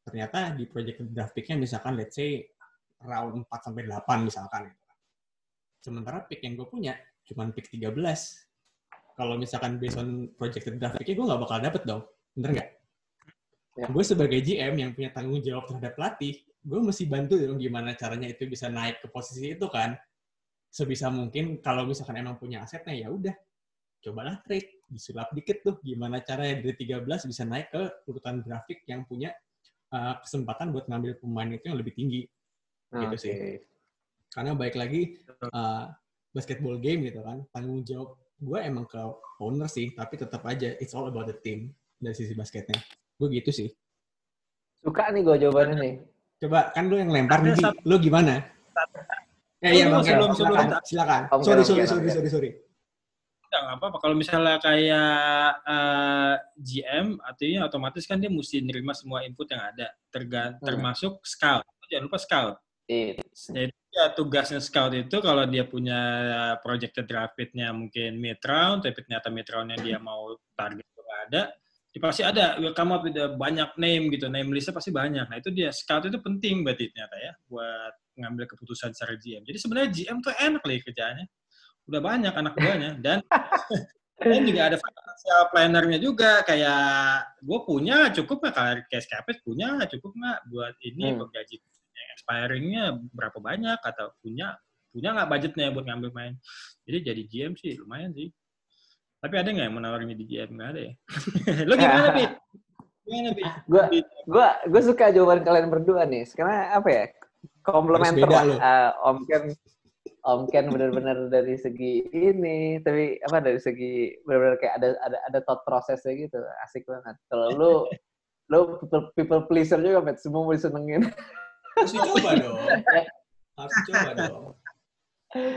ternyata di project draft pick-nya misalkan let's say round 4 sampai 8 misalkan. Sementara pick yang gue punya cuma pick 13. Kalau misalkan based on projected draft pick-nya gue nggak bakal dapet dong. Bener nggak? Ya. Gue sebagai GM yang punya tanggung jawab terhadap pelatih, gue mesti bantu dong gimana caranya itu bisa naik ke posisi itu kan. Sebisa mungkin kalau misalkan emang punya asetnya ya udah cobalah trade disulap dikit tuh gimana caranya dari 13 bisa naik ke urutan grafik yang punya uh, kesempatan buat ngambil pemain itu yang lebih tinggi. Gitu Oke. sih. karena baik lagi uh, basketball game gitu kan tanggung jawab gue emang ke owner sih tapi tetap aja it's all about the team dari sisi basketnya. Gue gitu sih. Suka nih gue jawabannya nih. coba kan lu yang lempar nih lu gimana? eh iya Sebelum- bang sebelum- silakan. sebelum- silakan. Om sorry sorry sorry sorry sorry nggak apa-apa. Kalau misalnya kayak eh, GM, artinya otomatis kan dia mesti nerima semua input yang ada, terga- Hmm. termasuk scout. Jangan lupa scout. It's, Jadi ya tugasnya scout itu kalau dia punya projected draft mungkin mid round, tapi ternyata mid round-nya dia mau target itu nggak ada, ya pasti ada. Will come up with banyak name gitu, name listnya pasti banyak. Nah itu dia scout itu penting berarti ternyata ya buat ngambil keputusan secara GM. Jadi sebenarnya GM tuh enak lagi kerjaannya. Udah banyak anak buahnya. Dan dan juga ada financial planner-nya juga. Kayak gue punya cukup nggak? Kayak cash capit punya cukup nggak buat ini Hmm. buat gaji expiring-nya? Berapa banyak? Atau punya punya nggak budgetnya buat ngambil main? Jadi jadi GM sih lumayan sih. Tapi ada nggak yang menawarin di GM nggak ada ya? Lo gimana bi gimana bi gue gue gue suka jawaban kalian berdua nih. Karena apa ya? Komplementer lah. lu. Eh, Om Ken Om Ken benar-benar dari segi ini, tapi apa dari segi benar-benar kayak ada ada ada thought prosesnya gitu, asik banget. Kalau lu lu people, people pleaser juga, Met. Semua mau disenengin. harus dicoba dong harus dicoba dong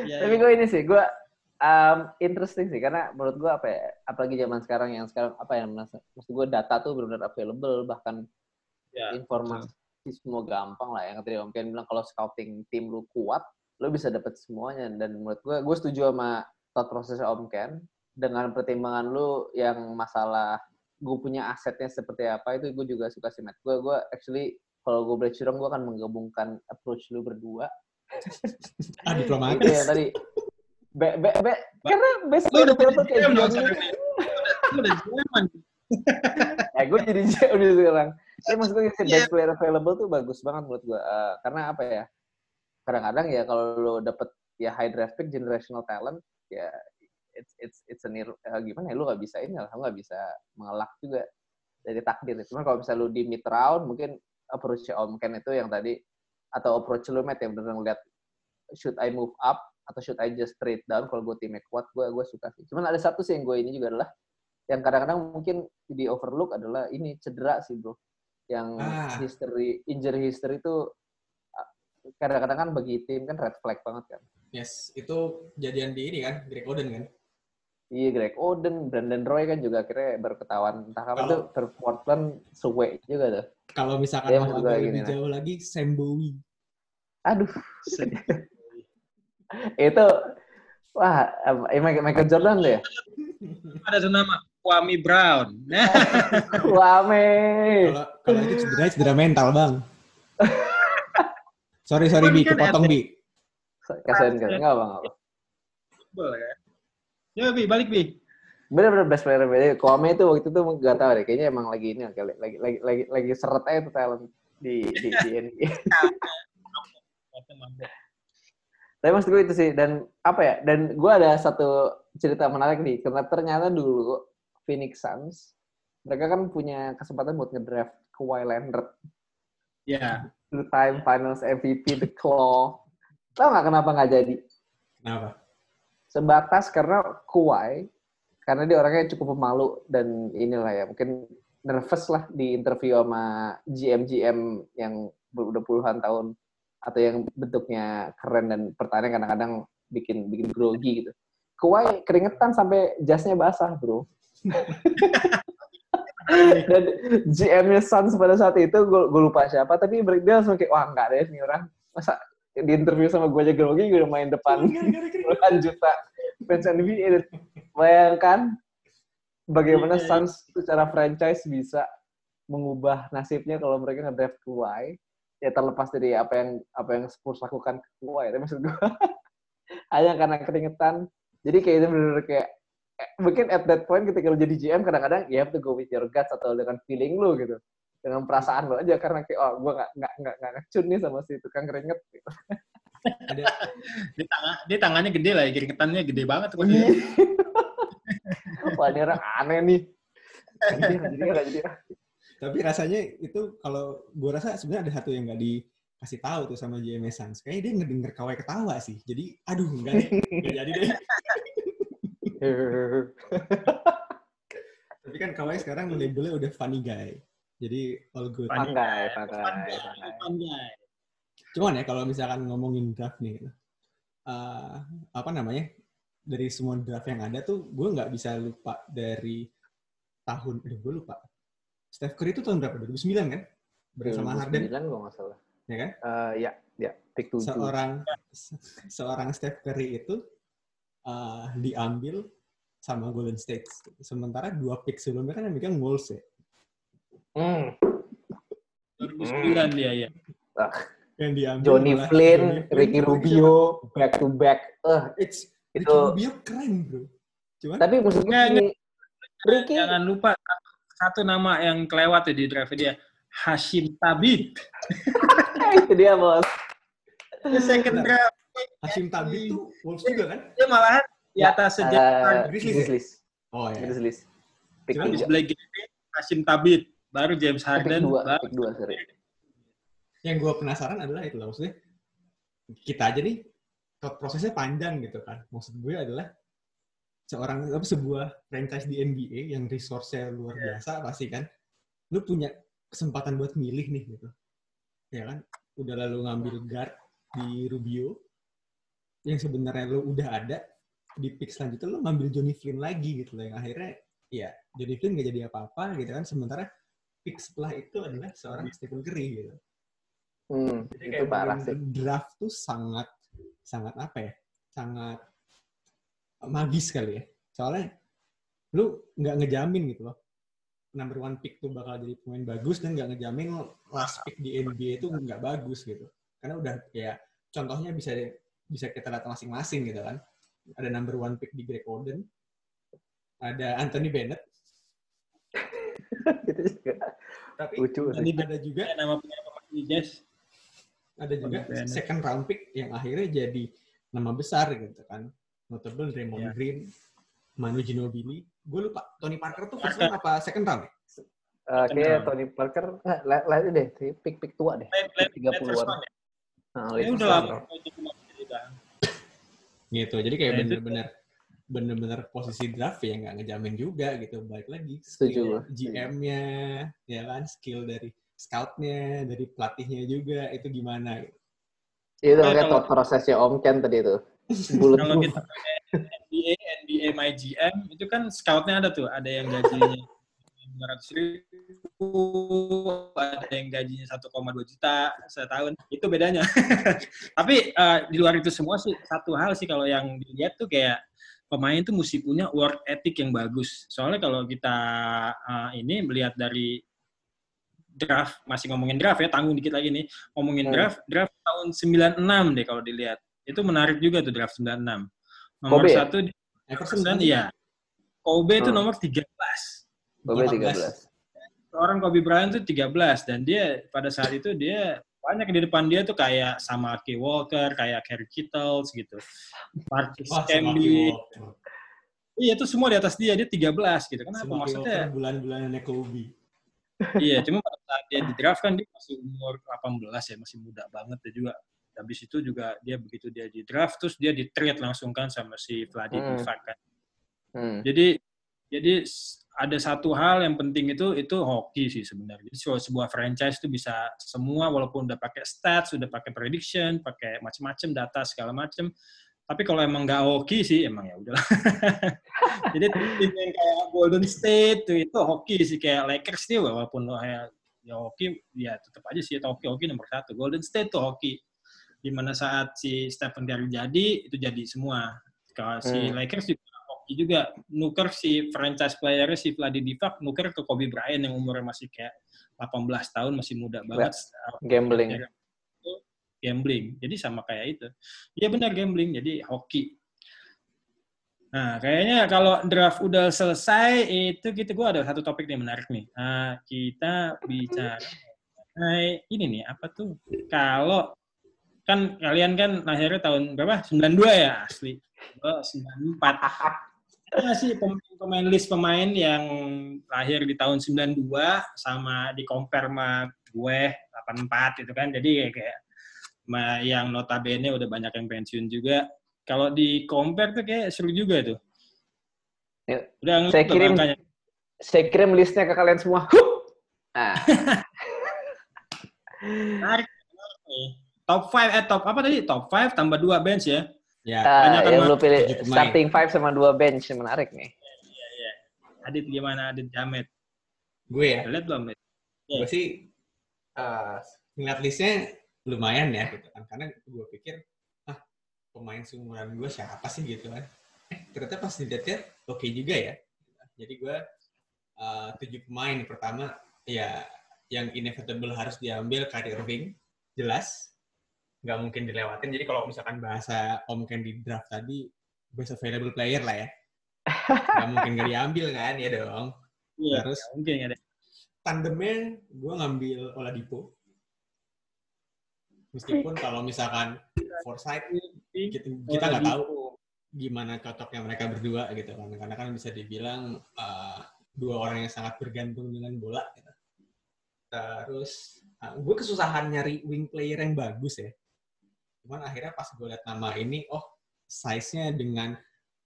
Ya, Tapi gue ini sih, gue um, interesting sih karena menurut gue apa ya, apalagi zaman sekarang yang sekarang apa yang maksud gue data tuh benar-benar available bahkan ya. informasi semua gampang lah yang tadi Om Ken bilang kalau scouting tim lu kuat, lu bisa dapet semuanya. Dan menurut gue gue setuju sama thought process Om Ken. Dengan pertimbangan lu yang masalah gue punya asetnya seperti apa itu gue juga suka sih Matt. Gue gue actually kalau gue boleh curang gue akan menggabungkan approach lu berdua. Ah itu diplomatis. Ya tadi. Be, be, be, karena best lo udah jadi kayak GM dong. Lo udah GM kan ya gue jadi GM nih sekarang. Tapi maksud gue Iya. best player available tuh bagus banget menurut gue Eh, karena apa ya kadang-kadang ya kalau lo dapet ya high draft pick generational talent ya it's it's it's a near, uh, gimana ya lu nggak bisa ini lah lu nggak bisa mengelak juga dari takdir. Cuman kalau misalnya lu di mid round mungkin approach Om Ken itu yang tadi atau approach lu Matt yang benar ngeliat should I move up atau should I just trade down kalau gue timnya kuat gue gue suka sih. Cuman ada satu sih yang gue ini juga adalah yang kadang-kadang mungkin di overlook adalah ini cedera sih bro. Yang Ah. history injury history itu kadang-kadang kan bagi tim kan red flag banget kan Yes, itu jadian di ini kan, Greg Oden kan. Iya Greg Oden, Brandon Roy kan juga akhirnya baru ketahuan entah kapan tuh ter Portland suwe juga tuh. Kalau misalkan Iya, mau gini lebih lah. jauh lagi, Sam Bowie. Aduh, itu wah eh, Michael Michael Jordan tuh ya. Ada tuh nama Kwame Brown. Wame. Kalau kalau itu cedera, cedera mental bang. sorry sorry bi, Kan kepotong bi. Kasihan kan? Enggak bang. apa. boleh kan? Ya, Bi, balik, Bi. Bener-bener best player NBA. Kwame itu waktu itu gak tahu deh. Kayaknya emang lagi ini kali lagi lagi lagi lagi seret aja tuh talent di di, di NBA. Tapi maksud gue itu sih dan apa ya? Dan gue ada satu cerita menarik nih karena ternyata dulu Phoenix Suns mereka kan punya kesempatan buat ngedraft Kawhi Leonard Ya, two time Finals MVP the Claw. Tahu nggak kenapa nggak jadi? Kenapa? Sebatas karena Kawhi karena dia orangnya cukup pemalu dan inilah ya mungkin nervous lah di interview sama GM-GM yang ber- udah puluhan tahun atau yang bentuknya keren dan pertanyaan kadang-kadang bikin bikin grogi gitu. Kawhi keringetan sampai jasnya basah, bro. dan GM-nya Suns pada saat itu gue lupa siapa, tapi dia langsung kayak, wah enggak deh nih orang. Masa di interview sama gue aja grogi, gue udah main depan puluhan juta fans NBA. Bayangkan bagaimana Iya. Suns secara franchise bisa mengubah nasibnya kalau mereka ngedraft Kawhi. Ya terlepas dari apa yang apa yang Spurs lakukan ke Kawhi. Tapi maksud gue hanya karena keringetan. Jadi kayak itu bener-bener kayak mungkin at that point ketika lu jadi GM kadang-kadang you have to go with your guts atau dengan feeling lu gitu dengan perasaan lo aja karena kayak oh gue nggak nggak nggak nggak ngecun nih sama si tukang keringet gitu. Ada Di, tangan, di tangannya gede lah, ya, keringetannya gede banget. Kok. Iya. Wah ini orang aneh nih. Jadi, jadi, jadi. tapi rasanya itu kalau gue rasa sebenarnya ada satu yang nggak dikasih tahu tuh sama JM Suns. Kayaknya dia ngedenger kawai ketawa sih. Jadi aduh enggak deh, enggak jadi deh. Tapi kan kawai sekarang labelnya udah funny guy. Jadi all good. Funny. Pakai, pakai, pakai. Pandai. Cuman ya kalau misalkan ngomongin draft nih, eh, apa namanya dari semua draft yang ada tuh gue nggak bisa lupa dari tahun, aduh gue lupa. Steph Curry itu tahun berapa? 2009 kan? Bersama Harden, 2009 gue nggak salah. ya kan? Eh, ya, ya, pick 7. Seorang se- seorang Steph Curry itu eh, diambil sama Golden State. Sementara dua pick sebelumnya kan yang megang Wolves ya. Hmm. 2009 dia ya. Yang diambil Johnny malah Flynn, Johnny Flynn, Ricky Rubio, back to back. Eh, It's, Ricky Itu- Rubio keren bro. Cuman tapi maksud gue Nggak, gini, Ricky, Jangan lupa satu, nama yang kelewat ya di draft dia. Hashim Tabit. itu dia bos. Dia second draft. Hashim Tabit tuh Wolves juga kan? Dia malahan di Ya, atas sejak Grizzlies ya? Grizzlies. Oh ya. Grizzlies. Pick Cuman. Blake Griffin, Hashim Tabit, baru James Pick Harden, dua, baru pick dua, sorry. Yang gue penasaran adalah itu lah maksudnya kita aja nih prosesnya panjang gitu kan. Maksud gue adalah seorang apa sebuah franchise di NBA yang resource-nya luar biasa pasti kan. Lu punya kesempatan buat milih nih gitu. Ya kan? Udah lalu ngambil guard di Rubio yang sebenarnya lu udah ada di pick selanjutnya lu ngambil Johnny Flynn lagi gitu loh yang akhirnya ya Johnny Flynn gak jadi apa-apa gitu kan sementara pick setelah itu adalah seorang Stephen Curry gitu. Hmm, Jadi itu kayak parah bener-bener sih. Draft tuh sangat sangat apa ya? Sangat magis kali ya. Soalnya lu nggak ngejamin gitu loh. Number one pick tuh bakal jadi pemain bagus dan nggak ngejamin last pick di NBA itu nggak bagus gitu. Karena udah ya contohnya bisa bisa kita lihat masing-masing gitu kan. Ada number one pick di Greg Oden, ada Anthony Bennett, itu juga tapi lucu sih. Ini ada juga nama punya pemain Jazz. ada juga Bennett. second round pick yang akhirnya jadi nama besar gitu kan. Notable Draymond Iya. Green, Manu Ginobili. Gue lupa Tony Parker tuh first round apa second round ya? Eh, kayak Kenal. Tony Parker, la- la- deh, pick-pick tua deh. Late- late- late 30-an. first round ya? Nah, Ya late udah lama. round. itu cuma jadi udah. Gitu. Jadi kayak Nah, bener-bener bener-bener posisi draft ya nggak ngejamin juga gitu. Balik lagi Setuju skill. GM-nya, ya kan, skill dari scout-nya, dari pelatihnya juga itu gimana gitu. Itu Oke, kayak kalau- prosesnya Om Ken tadi itu. Bulut Kalau kita pakai NBA, NBA My GM, itu kan scoutnya ada tuh. Ada yang gajinya 200 ribu, ada yang gajinya 1,2 juta setahun. Itu bedanya. Tapi eh, di luar itu semua sih, satu hal sih kalau yang dilihat tuh kayak pemain tuh mesti punya work ethic yang bagus. Soalnya kalau kita eh, ini melihat dari draft, masih ngomongin draft ya, tanggung dikit lagi nih. Ngomongin Hmm. draft, draft tahun 96 deh kalau dilihat. Itu menarik juga tuh draft 96. Nomor Kobe ya? satu Everson iya. Kobe itu Hmm. nomor 13. Kobe 14. 13. Orang Kobe Bryant tuh 13 dan dia pada saat itu dia banyak di depan dia tuh kayak sama Key Walker, kayak Kerry Kittles gitu. Marcus Camby. Iya, itu semua di atas dia, dia 13 gitu. Kenapa? Semakin Maksudnya bulan-bulannya Kobe. iya, cuma pada saat dia di draft kan dia masih umur 18 ya, masih muda banget ya juga. Habis itu juga dia begitu dia di draft terus dia di trade langsung kan sama si Vladi Hmm. Divac kan. Hmm. Jadi jadi ada satu hal yang penting itu itu hoki sih sebenarnya. Jadi sebuah, franchise itu bisa semua walaupun udah pakai stats, udah pakai prediction, pakai macam-macam data segala macam. Tapi kalau emang nggak hoki sih emang ya udah. Jadi tim yang kayak Golden State tuh itu hoki sih kayak Lakers dia walaupun kayak ya hoki ya tetap aja sih itu hoki hoki nomor satu. Golden State tuh hoki. Di mana saat si Stephen Curry jadi itu jadi semua. Kalau si Hmm. Lakers juga hoki juga nuker si franchise player si Vladi Divac nuker ke Kobe Bryant yang umurnya masih kayak 18 tahun masih muda banget. Gambling. Gambling. Jadi sama kayak itu. Iya benar gambling. Jadi hoki. Nah, kayaknya kalau draft udah selesai, itu kita gue ada satu topik nih menarik nih. Nah, kita bicara mengenai ini nih, apa tuh? Kalau kan kalian kan lahirnya tahun berapa? 92 ya asli. Oh, 94. Ada sih pemain, list pemain yang lahir di tahun 92 sama di compare sama gue 84 gitu kan. Jadi kayak, yang notabene udah banyak yang pensiun juga. Kalau di compare tuh kayak seru juga tuh. Ya, Udah saya kirim- angkanya. Saya kirim listnya ke kalian semua. Nah, Menarik. Top 5 eh top apa tadi? Top 5 tambah 2 bench ya. Ya, banyak kan, yang lu pilih starting five sama dua bench menarik nih. Iya, iya. Adit gimana Adit Jamet? gue ya. Udah Lihat belum? Iya. Gue sih uh, ngeliat listnya lumayan ya gitu kan. Karena gue pikir, ah pemain seumuran gue siapa sih gitu kan. Eh, ternyata pas dilihat oke juga ya. Jadi gue uh, tujuh pemain. Pertama, ya yang inevitable harus diambil Kyrie Irving. Jelas. Nggak mungkin dilewatin. Jadi kalau misalkan bahasa Om Ken di draft tadi, best available player lah ya. Nggak mungkin nggak diambil kan, ya dong. Iya, Terus nggak mungkin ada. tandemnya gue ngambil Oladipo. Meskipun kalau misalkan Foresight kita kita nggak tahu gimana cocoknya mereka berdua gitu kan karena kan bisa dibilang uh, dua orang yang sangat bergantung dengan bola gitu. terus uh, gue kesusahan nyari wing player yang bagus ya cuman akhirnya pas gue liat nama ini oh size-nya dengan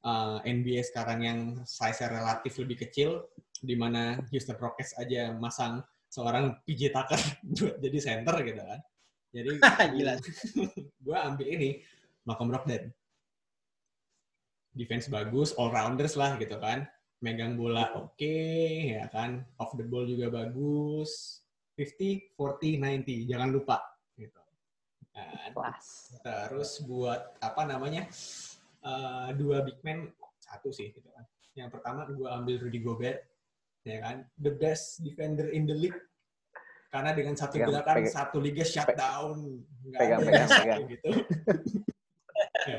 uh, NBA sekarang yang size-nya relatif lebih kecil di mana Houston Rockets aja masang seorang PJ Tucker buat jadi center gitu kan jadi Gila. gue ambil ini Malcolm Brogdon defense bagus, all rounders lah gitu kan. Megang bola oke, ya kan. Off the ball juga bagus. 50, 40, 90, jangan lupa. Kan. Kelas. Terus buat apa namanya? eh, dua big man satu sih gitu kan. Yang pertama gue ambil Rudy Gobert, ya kan. The best defender in the league. Karena dengan satu Pegang, gerakan pegang. satu liga shutdown, nggak Pegang, ada pegang, pegang. gitu. Ya.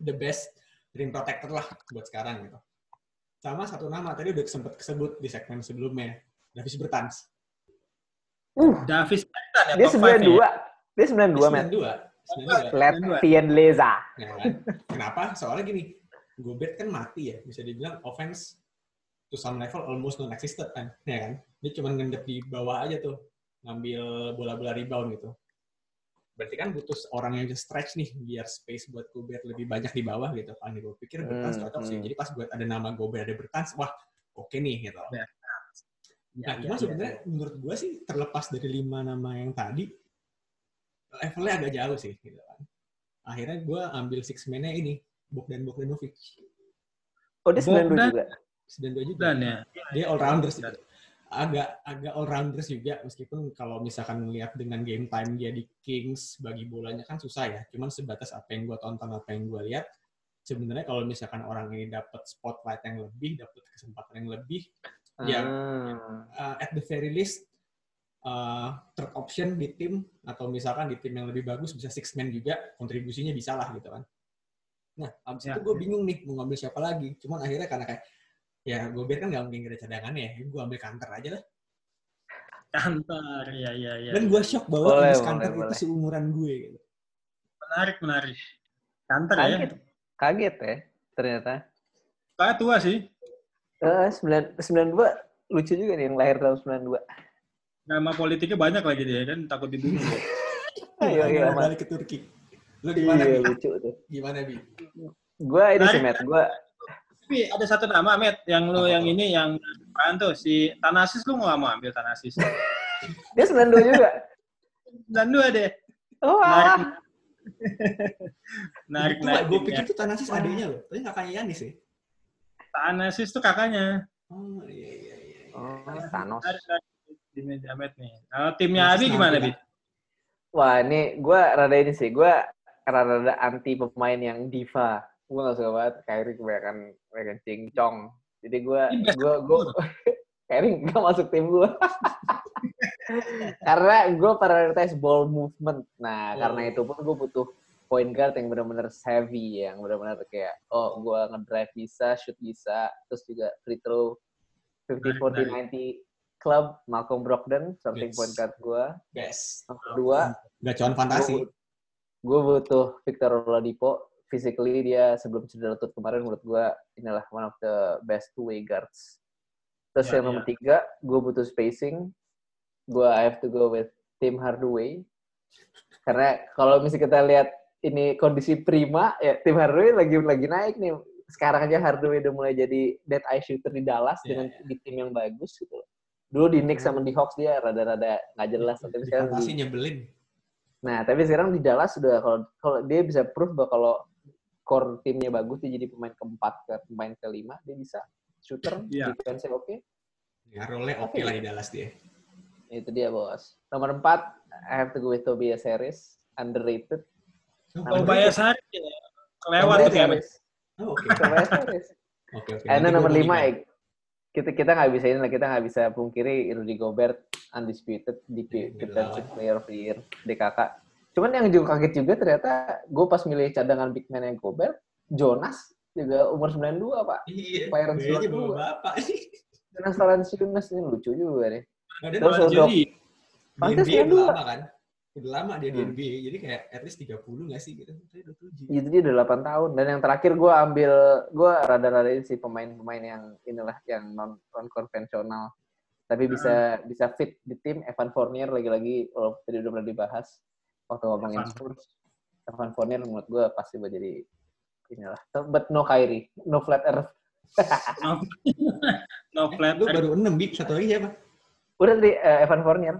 The best rim protector lah buat sekarang gitu. Sama satu nama tadi udah sempat kesebut di segmen sebelumnya, Davis Bertans. Uh, Davis Bertan ya dia top 5 92. ya. Dia 92, men. 92. 92. Latvian Leza. Ya kan? Kenapa? Soalnya gini, Gobert kan mati ya, bisa dibilang offense to some level almost non-existent kan, ya kan? Dia cuma ngendep di bawah aja tuh, ngambil bola-bola rebound gitu. Berarti kan butuh orang yang just stretch nih, biar space buat Gobert lebih banyak di bawah gitu. Kan gue pikir Bertans Hmm, cocok sih. hmm. Jadi pas buat ada nama Gobert ada Bertans, wah oke nih gitu. Ya. Nah, Ya, cuma ya, sebenarnya menurut gue sih terlepas dari lima nama yang tadi, levelnya agak jauh sih. Gitu kan. Akhirnya gue ambil six man-nya ini, Bogdan Bogdanovic. Oh, dia 92 Bogdan. juga. 92 juga. Dan ya. Dia all-rounders. Dan. Agak agak all-rounders juga, meskipun kalau misalkan melihat dengan game time dia di Kings, bagi bolanya kan susah ya. Cuman sebatas apa yang gue tonton, apa yang gue lihat, sebenarnya kalau misalkan orang ini dapat spotlight yang lebih, dapat kesempatan yang lebih, Ya. Hmm. uh, at the very least uh, third option di tim atau misalkan di tim yang lebih bagus bisa six man juga kontribusinya bisa lah gitu kan. Nah abis Ya. itu gue bingung nih mau ngambil siapa lagi. Cuman akhirnya karena kayak ya gue kan nggak mungkin gak ada cadangannya ya, gue ambil kantor aja lah. Kantor, ya, ya, ya. Dan gue shock bahwa Boleh, Anies boleh, kantor itu boleh. seumuran gue. Gitu. Menarik, menarik. Kantor ya. Kaget. Kaget ya, ternyata. Kayak tua sih. Eh, 9, 92 lucu juga nih yang lahir tahun 92. Nama politiknya banyak lagi dia kan, takut dibunuh. Iya, iya, balik ke Turki. Lo gimana Iya, lucu tuh. Gimana bi? Gue ini sih, Menarik. Matt. Gue Tapi ada satu nama, Matt, yang lu yang ini, yang apaan tuh? Si Tanasis lu nggak mau ambil Tanasis. dia 92 juga. Dan dua deh. Oh, ah. Itu menarik. gue ya. pikir tuh Tanasis adiknya loh. Tapi kakaknya Yanis ya. Tanasis tuh kakaknya. Oh iya iya iya. Oh, Thanos. Di meja Matt nih. Kalau timnya Abi gimana, nampak. Bi? Wah, ini gue rada ini sih. Gue rada-rada anti pemain yang diva. Gue gak suka banget Kyrie kebanyakan kebanyakan cincong. Jadi gue gue gue Kyrie gak masuk tim gue. karena gue prioritize ball movement. Nah, karena Oh. itu pun gue butuh point guard yang benar-benar savvy, yang benar-benar kayak, oh gue ngedrive bisa, shoot bisa, terus juga free throw 50-40-90 club, Malcolm Brogdon, something Yes. point guard gue. Best. Yang kedua, Gacuan fantasi. gue butuh Victor Oladipo. Physically dia sebelum cedera lutut kemarin menurut gue inilah one of the best two way guards. Terus Ya, yang ya. nomor tiga, gue butuh spacing. Gue I have to go with Tim Hardaway. Karena kalau misalnya kita lihat ini kondisi prima, ya Tim Hardaway lagi lagi naik nih. Sekarang aja Hardaway udah mulai jadi dead eye shooter di Dallas Ya, dengan ya. di tim yang bagus gitu. Dulu di Knicks sama di Hawks dia rada-rada nggak jelas, tapi sekarang di, nyebelin. Nah, tapi sekarang di Dallas sudah kalau kalau dia bisa proof bahwa kalau core timnya bagus dia jadi pemain keempat ke pemain kelima dia bisa shooter Iya. defense oke Ya, role oke lah di Dallas dia. itu dia bos nomor empat I have to go with Tobias Harris underrated Bayas Hari ya, kelewat Tobias tuh ya. Harris Oh, oke. Tobias Harris Oke, oke. Karena Nanti nomor lima ya, kita kita nggak bisa ini lah kita nggak bisa pungkiri Rudy Gobert undisputed di Iya, nggak defensive lawan. player of the year DKK. Cuman yang juga kaget juga ternyata gue pas milih cadangan big man yang Gobert, Jonas juga umur 92 pak. Iya, dua. bawa bapak. Jonas Valanciunas ini lucu juga nih. Dia Terus Pantes udah 92. lama kan? Udah lama dia di Hmm. NBA, jadi kayak at least 30 nggak sih gitu? Saya 27. itu dia udah 8 tahun dan yang terakhir gue ambil gue rada-rada ini sih pemain-pemain yang inilah yang non non konvensional tapi bisa bisa fit di tim Evan Fournier lagi-lagi kalau tadi udah pernah dibahas waktu ngomongin Evan. Spurs Evan Fournier menurut gue pasti buat jadi inilah but no Kyrie no flat earth no, no flat lu earth. baru 6, Bik. Satu lagi siapa? udah tadi eh, Evan Fournier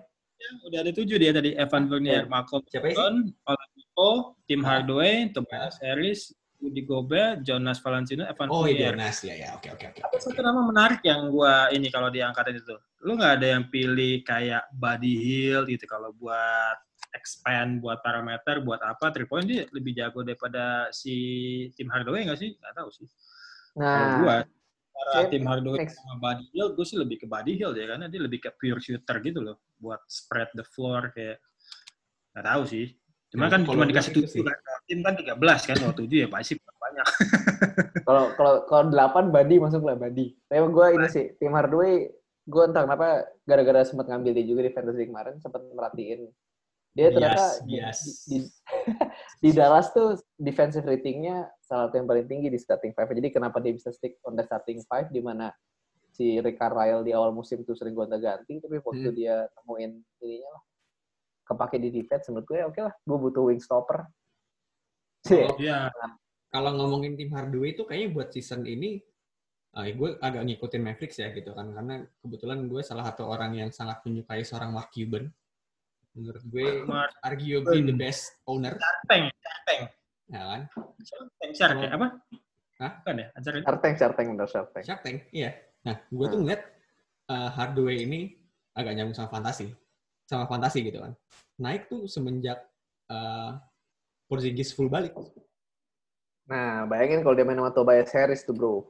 Udah ada tujuh dia tadi. Evan Fournier, Malcolm? Brogdon, Oladipo, Tim Ah. Hardaway, Tobias Harris, Rudy Gobert, Jonas Valanciunas, Evan Oh, iya, Fournier. Jonas. Ya, ya. Oke, oke, oke. Ada satu nama menarik yang gua ini kalau diangkat itu. Lu nggak ada yang pilih kayak Buddy Hill gitu kalau buat expand, buat parameter, buat apa, three point dia lebih jago daripada si Tim Hardaway nggak sih? Nggak tahu sih. Kalau nah gua, cara saya- Tim Hardaway next. sama Buddy Hill, gue sih lebih ke Buddy Hill ya, karena dia lebih ke pure shooter gitu loh, buat spread the floor kayak nggak tahu sih. Cuma Nah, kan kalau cuma dikasih tujuh sih. kan, tim kan 13 kan, kalau tujuh ya pasti banyak. kalau kalau kalau delapan Badi masuk lah Badi tapi gue ini sih tim Hardaway gue entah kenapa gara-gara sempat ngambil dia juga di fantasy kemarin sempat merhatiin Dia ternyata di, bias. di, di- di Dallas tuh defensive ratingnya salah satu yang paling tinggi di starting five. Jadi kenapa dia bisa stick on the starting five di mana si Rick Carlisle di awal musim tuh sering gonta-ganti, tapi waktu Hmm. dia temuin ininya lah, kepake di defense, menurut gue ya oke lah, gue butuh wing stopper. Kalau- Iya. kalau ngomongin tim Hardaway itu kayaknya buat season ini eh, gue agak ngikutin Mavericks ya gitu kan karena kebetulan gue salah satu orang yang sangat menyukai seorang Mark Cuban menurut gue Mark arguably the Cuban. best owner Carteng, Carteng. ya kan Carteng, Shark ya? Apa? Hah? Bukan ya? Acara itu? Shark Tank, Shark Tank, bener Shark Tank. Shark Tank iya nah gue tuh ngeliat eh, Hardaway ini agak nyambung sama fantasi sama fantasi gitu kan naik tuh semenjak eh, Porzingis full balik Nah, bayangin kalau dia main sama Tobias Harris tuh, bro.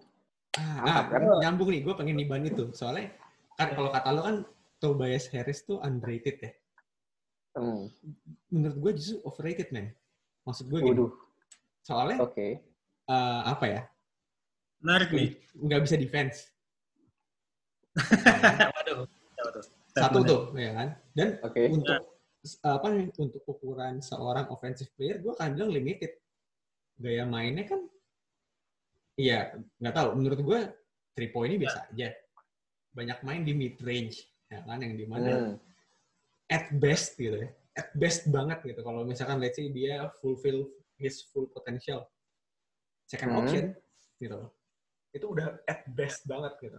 Ah, Mantap, ah, kan? nyambung nih, gue pengen niban itu. Soalnya, kan kalau kata lo kan, Tobias Harris tuh underrated ya. Hmm. Menurut gue justru overrated, man. Maksud gue gini, Waduh, soalnya oke. eh, apa ya, Menarik nih. nggak bisa defense. Waduh. Satu tuh, ya kan? Dan Oke. untuk apa nih, untuk ukuran seorang offensive player, gue akan bilang limited. Gaya mainnya kan, iya, nggak tahu. Menurut gue, three point ini biasa aja. Banyak main di mid range, ya kan? Yang di mana Hmm. At best gitu ya. At best banget gitu. Kalau misalkan let's say dia fulfill his full potential. Second Hmm. option gitu. Itu udah at best banget gitu.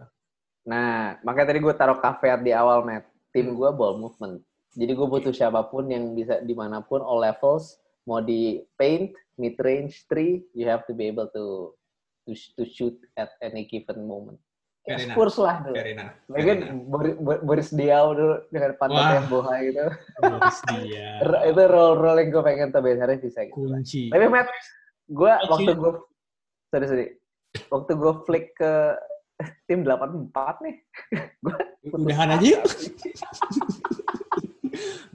Nah, makanya tadi gue taruh caveat di awal, Matt. Tim gue ball movement. Jadi gue butuh siapa pun yang bisa di mana pun, all levels, mau di paint, mid range, three, you have to be able to to, to shoot at any given moment. Ya. Spurs lah dulu. Mungkin. Boris, Diaw dulu dengan pantatnya Wah. boha gitu. Boris dia. R- Itu role-role yang gue pengen Tobias Harris bisa gitu. Kunci. Tapi Matt, gue Kunci. waktu gue sorry sorry, waktu gue flick ke tim 84 nih, Udahan aja yuk.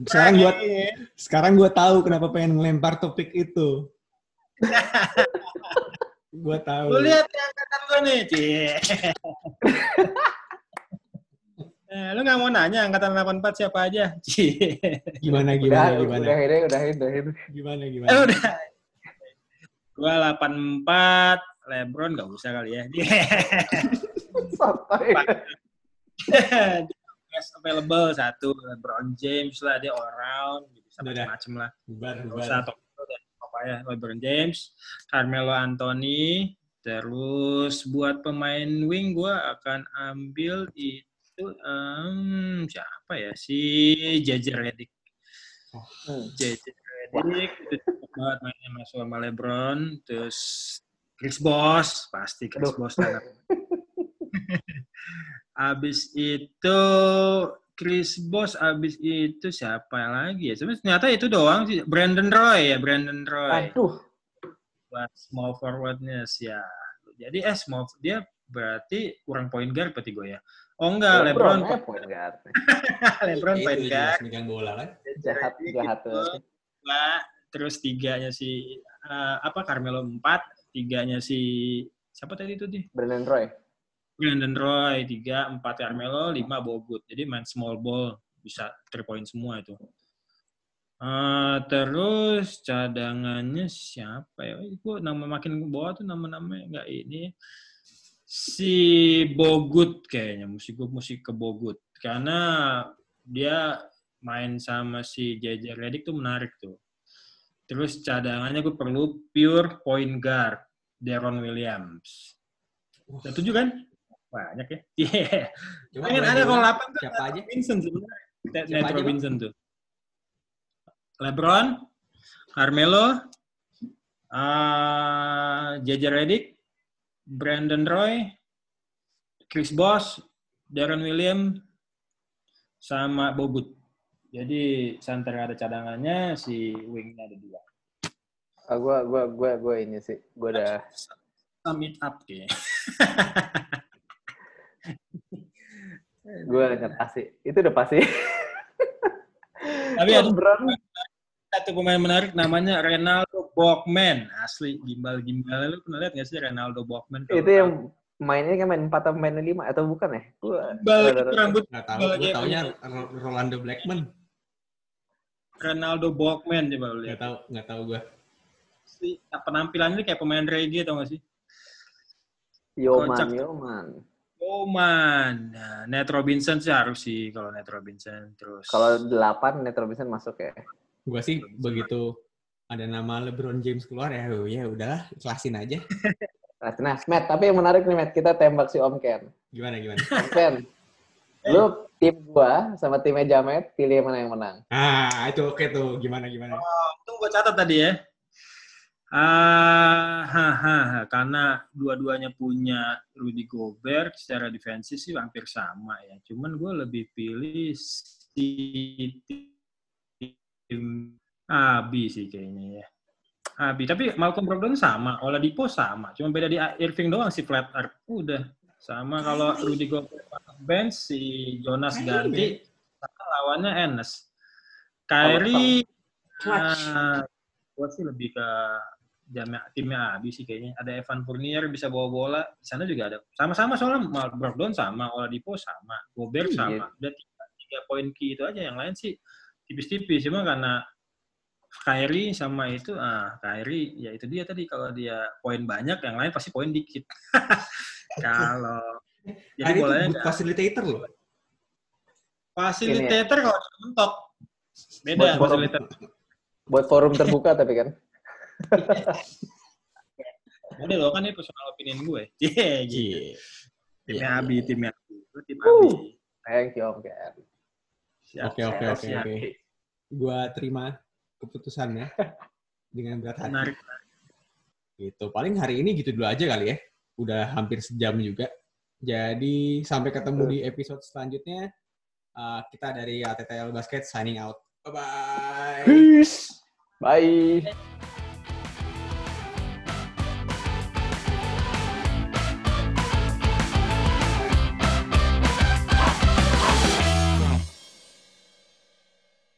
sekarang gua sekarang gua tahu kenapa pengen ngelempar topik itu. Gua tahu. Lu lihat ya angkatan gue nih. Cie. Eh, lu nggak mau nanya angkatan 84 siapa aja? Cie. Gimana udah, gimana gimana? udah ini, udah ini, udah ini. Gimana Eh, gimana? udah. Gua 84, LeBron nggak usah kali ya. Santai. Best available satu LeBron James lah dia all round bisa Udah, udah. macam-macam lah. Bubar bubar. usah dan apa ya LeBron James, Carmelo Anthony, terus buat pemain wing gua akan ambil itu em, siapa ya si JJ Redick. Hmm. JJ Redick itu banget mainnya masuk sama LeBron, terus Chris Bosh pasti Chris. Bosh lah. Abis itu Chris Bosh, abis itu siapa lagi ya? Sebenarnya ternyata itu doang sih. Brandon Roy ya, Brandon Roy. Aduh, Buat small forwardnya sih ya. Jadi eh small dia berarti kurang point guard berarti gue ya. Oh enggak, LeBron, eh, point guard. LeBron Ya, point guard. megang bola kan. Jahat, Jadi jahat gitu. tuh. Dua, terus tiganya si eh, apa Carmelo 4, tiganya si siapa tadi itu di? Brandon Roy. Brandon Roy, 3, 4 Carmelo, 5 Bogut. Jadi main small ball, bisa 3 point semua itu. Eh, terus cadangannya siapa ya? Gue nama makin ke bawah tuh nama-namanya nggak ini. Si Bogut kayaknya, mesti gue mesti ke Bogut. Karena dia main sama si JJ Redick tuh menarik tuh. Terus cadangannya gue perlu pure point guard, Deron Williams. Udah tujuh kan? Banyak ya. Iya. Pengen boleh ada kalau diulang. 8 tuh Siapa aja? Robinson sebenarnya. Net Siapa aja, Bang? Robinson tuh. LeBron, Carmelo, uh, JJ Redick, Brandon Roy, Chris Bosh, Darren William, sama Bogut. Jadi center ada cadangannya, si wingnya ada dua. Ah, gua, gua, gua, gua ini sih. Gua udah Sum it up kayaknya. gue ingat pasti itu udah pasti Tapi ada satu pemain menarik namanya Renaldo Bogman. Asli gimbal-gimbal. Lu pernah lihat nggak sih Renaldo Bogman? itu yang mainnya kan main empat atau main lima atau bukan ya gua Gimbal rada-rada- rambut Nggak tahu. Gue taunya Rolando Blackman. Ronaldo Bogman coba lu Nggak lihat. tahu, nggak tahu gue. Si, penampilannya kayak pemain reggae tau gak sih? Yoman, Kocak. Yoman. Oman. Nah, Nate Robinson sih harus sih kalau Nate Robinson terus. Kalau 8, Nate Robinson masuk ya. Gue sih begitu ada nama LeBron James keluar ya, oh, ya udahlah, ikhlasin aja. Nah, Matt, tapi yang menarik nih, Matt. Kita tembak si Om Ken. Gimana gimana? Om Ken, lu tim gua sama timnya Jamet, pilih yang mana yang menang. Ah, itu oke tuh. Gimana gimana? Itu gue catat tadi ya. Ah, hahaha, karena dua-duanya punya Rudy Gobert secara defensif sih hampir sama ya. Cuman gue lebih pilih si tim Abi sih kayaknya ya. Abi, tapi Malcolm Brogdon sama, Oladipo sama. Cuma beda di Irving doang si flat earth. Udah. Sama kalau Rudy Gobert bench, si Jonas ganti, lawannya Enes. Kyrie, Nah, gue sih lebih ke jamnya timnya Abi sih kayaknya. Ada Evan Fournier bisa bawa bola. Di sana juga ada. Sama-sama soalnya Mal Brogdon sama, Oladipo sama, Gobert Iya. sama. Udah tiga, tiga poin key itu aja. Yang lain sih tipis-tipis. Cuma karena Kyrie sama itu, ah Kyrie, ya itu dia tadi. Kalau dia poin banyak, yang lain pasti poin dikit. kalau jadi Kyrie itu bolanya nggak- facilitator loh. fasilitator kalau mentok. Beda Buat- buat- fasilitator. Buat forum terbuka tapi kan. Udah loh kan ini personal opinion gue. Iya, gitu. Iya. Timnya Iya, Abi, timnya Abi. Lu tim Uh. Abi. Thank you, Om Ken. Oke, oke, siap, oke, oke. Gua terima keputusannya dengan berat hati. Menarik. Gitu. Paling hari ini gitu dulu aja kali ya. Udah hampir sejam juga. Jadi sampai ketemu di episode selanjutnya. Uh, kita dari ATTL Basket signing out. Bye-bye. Peace. Bye.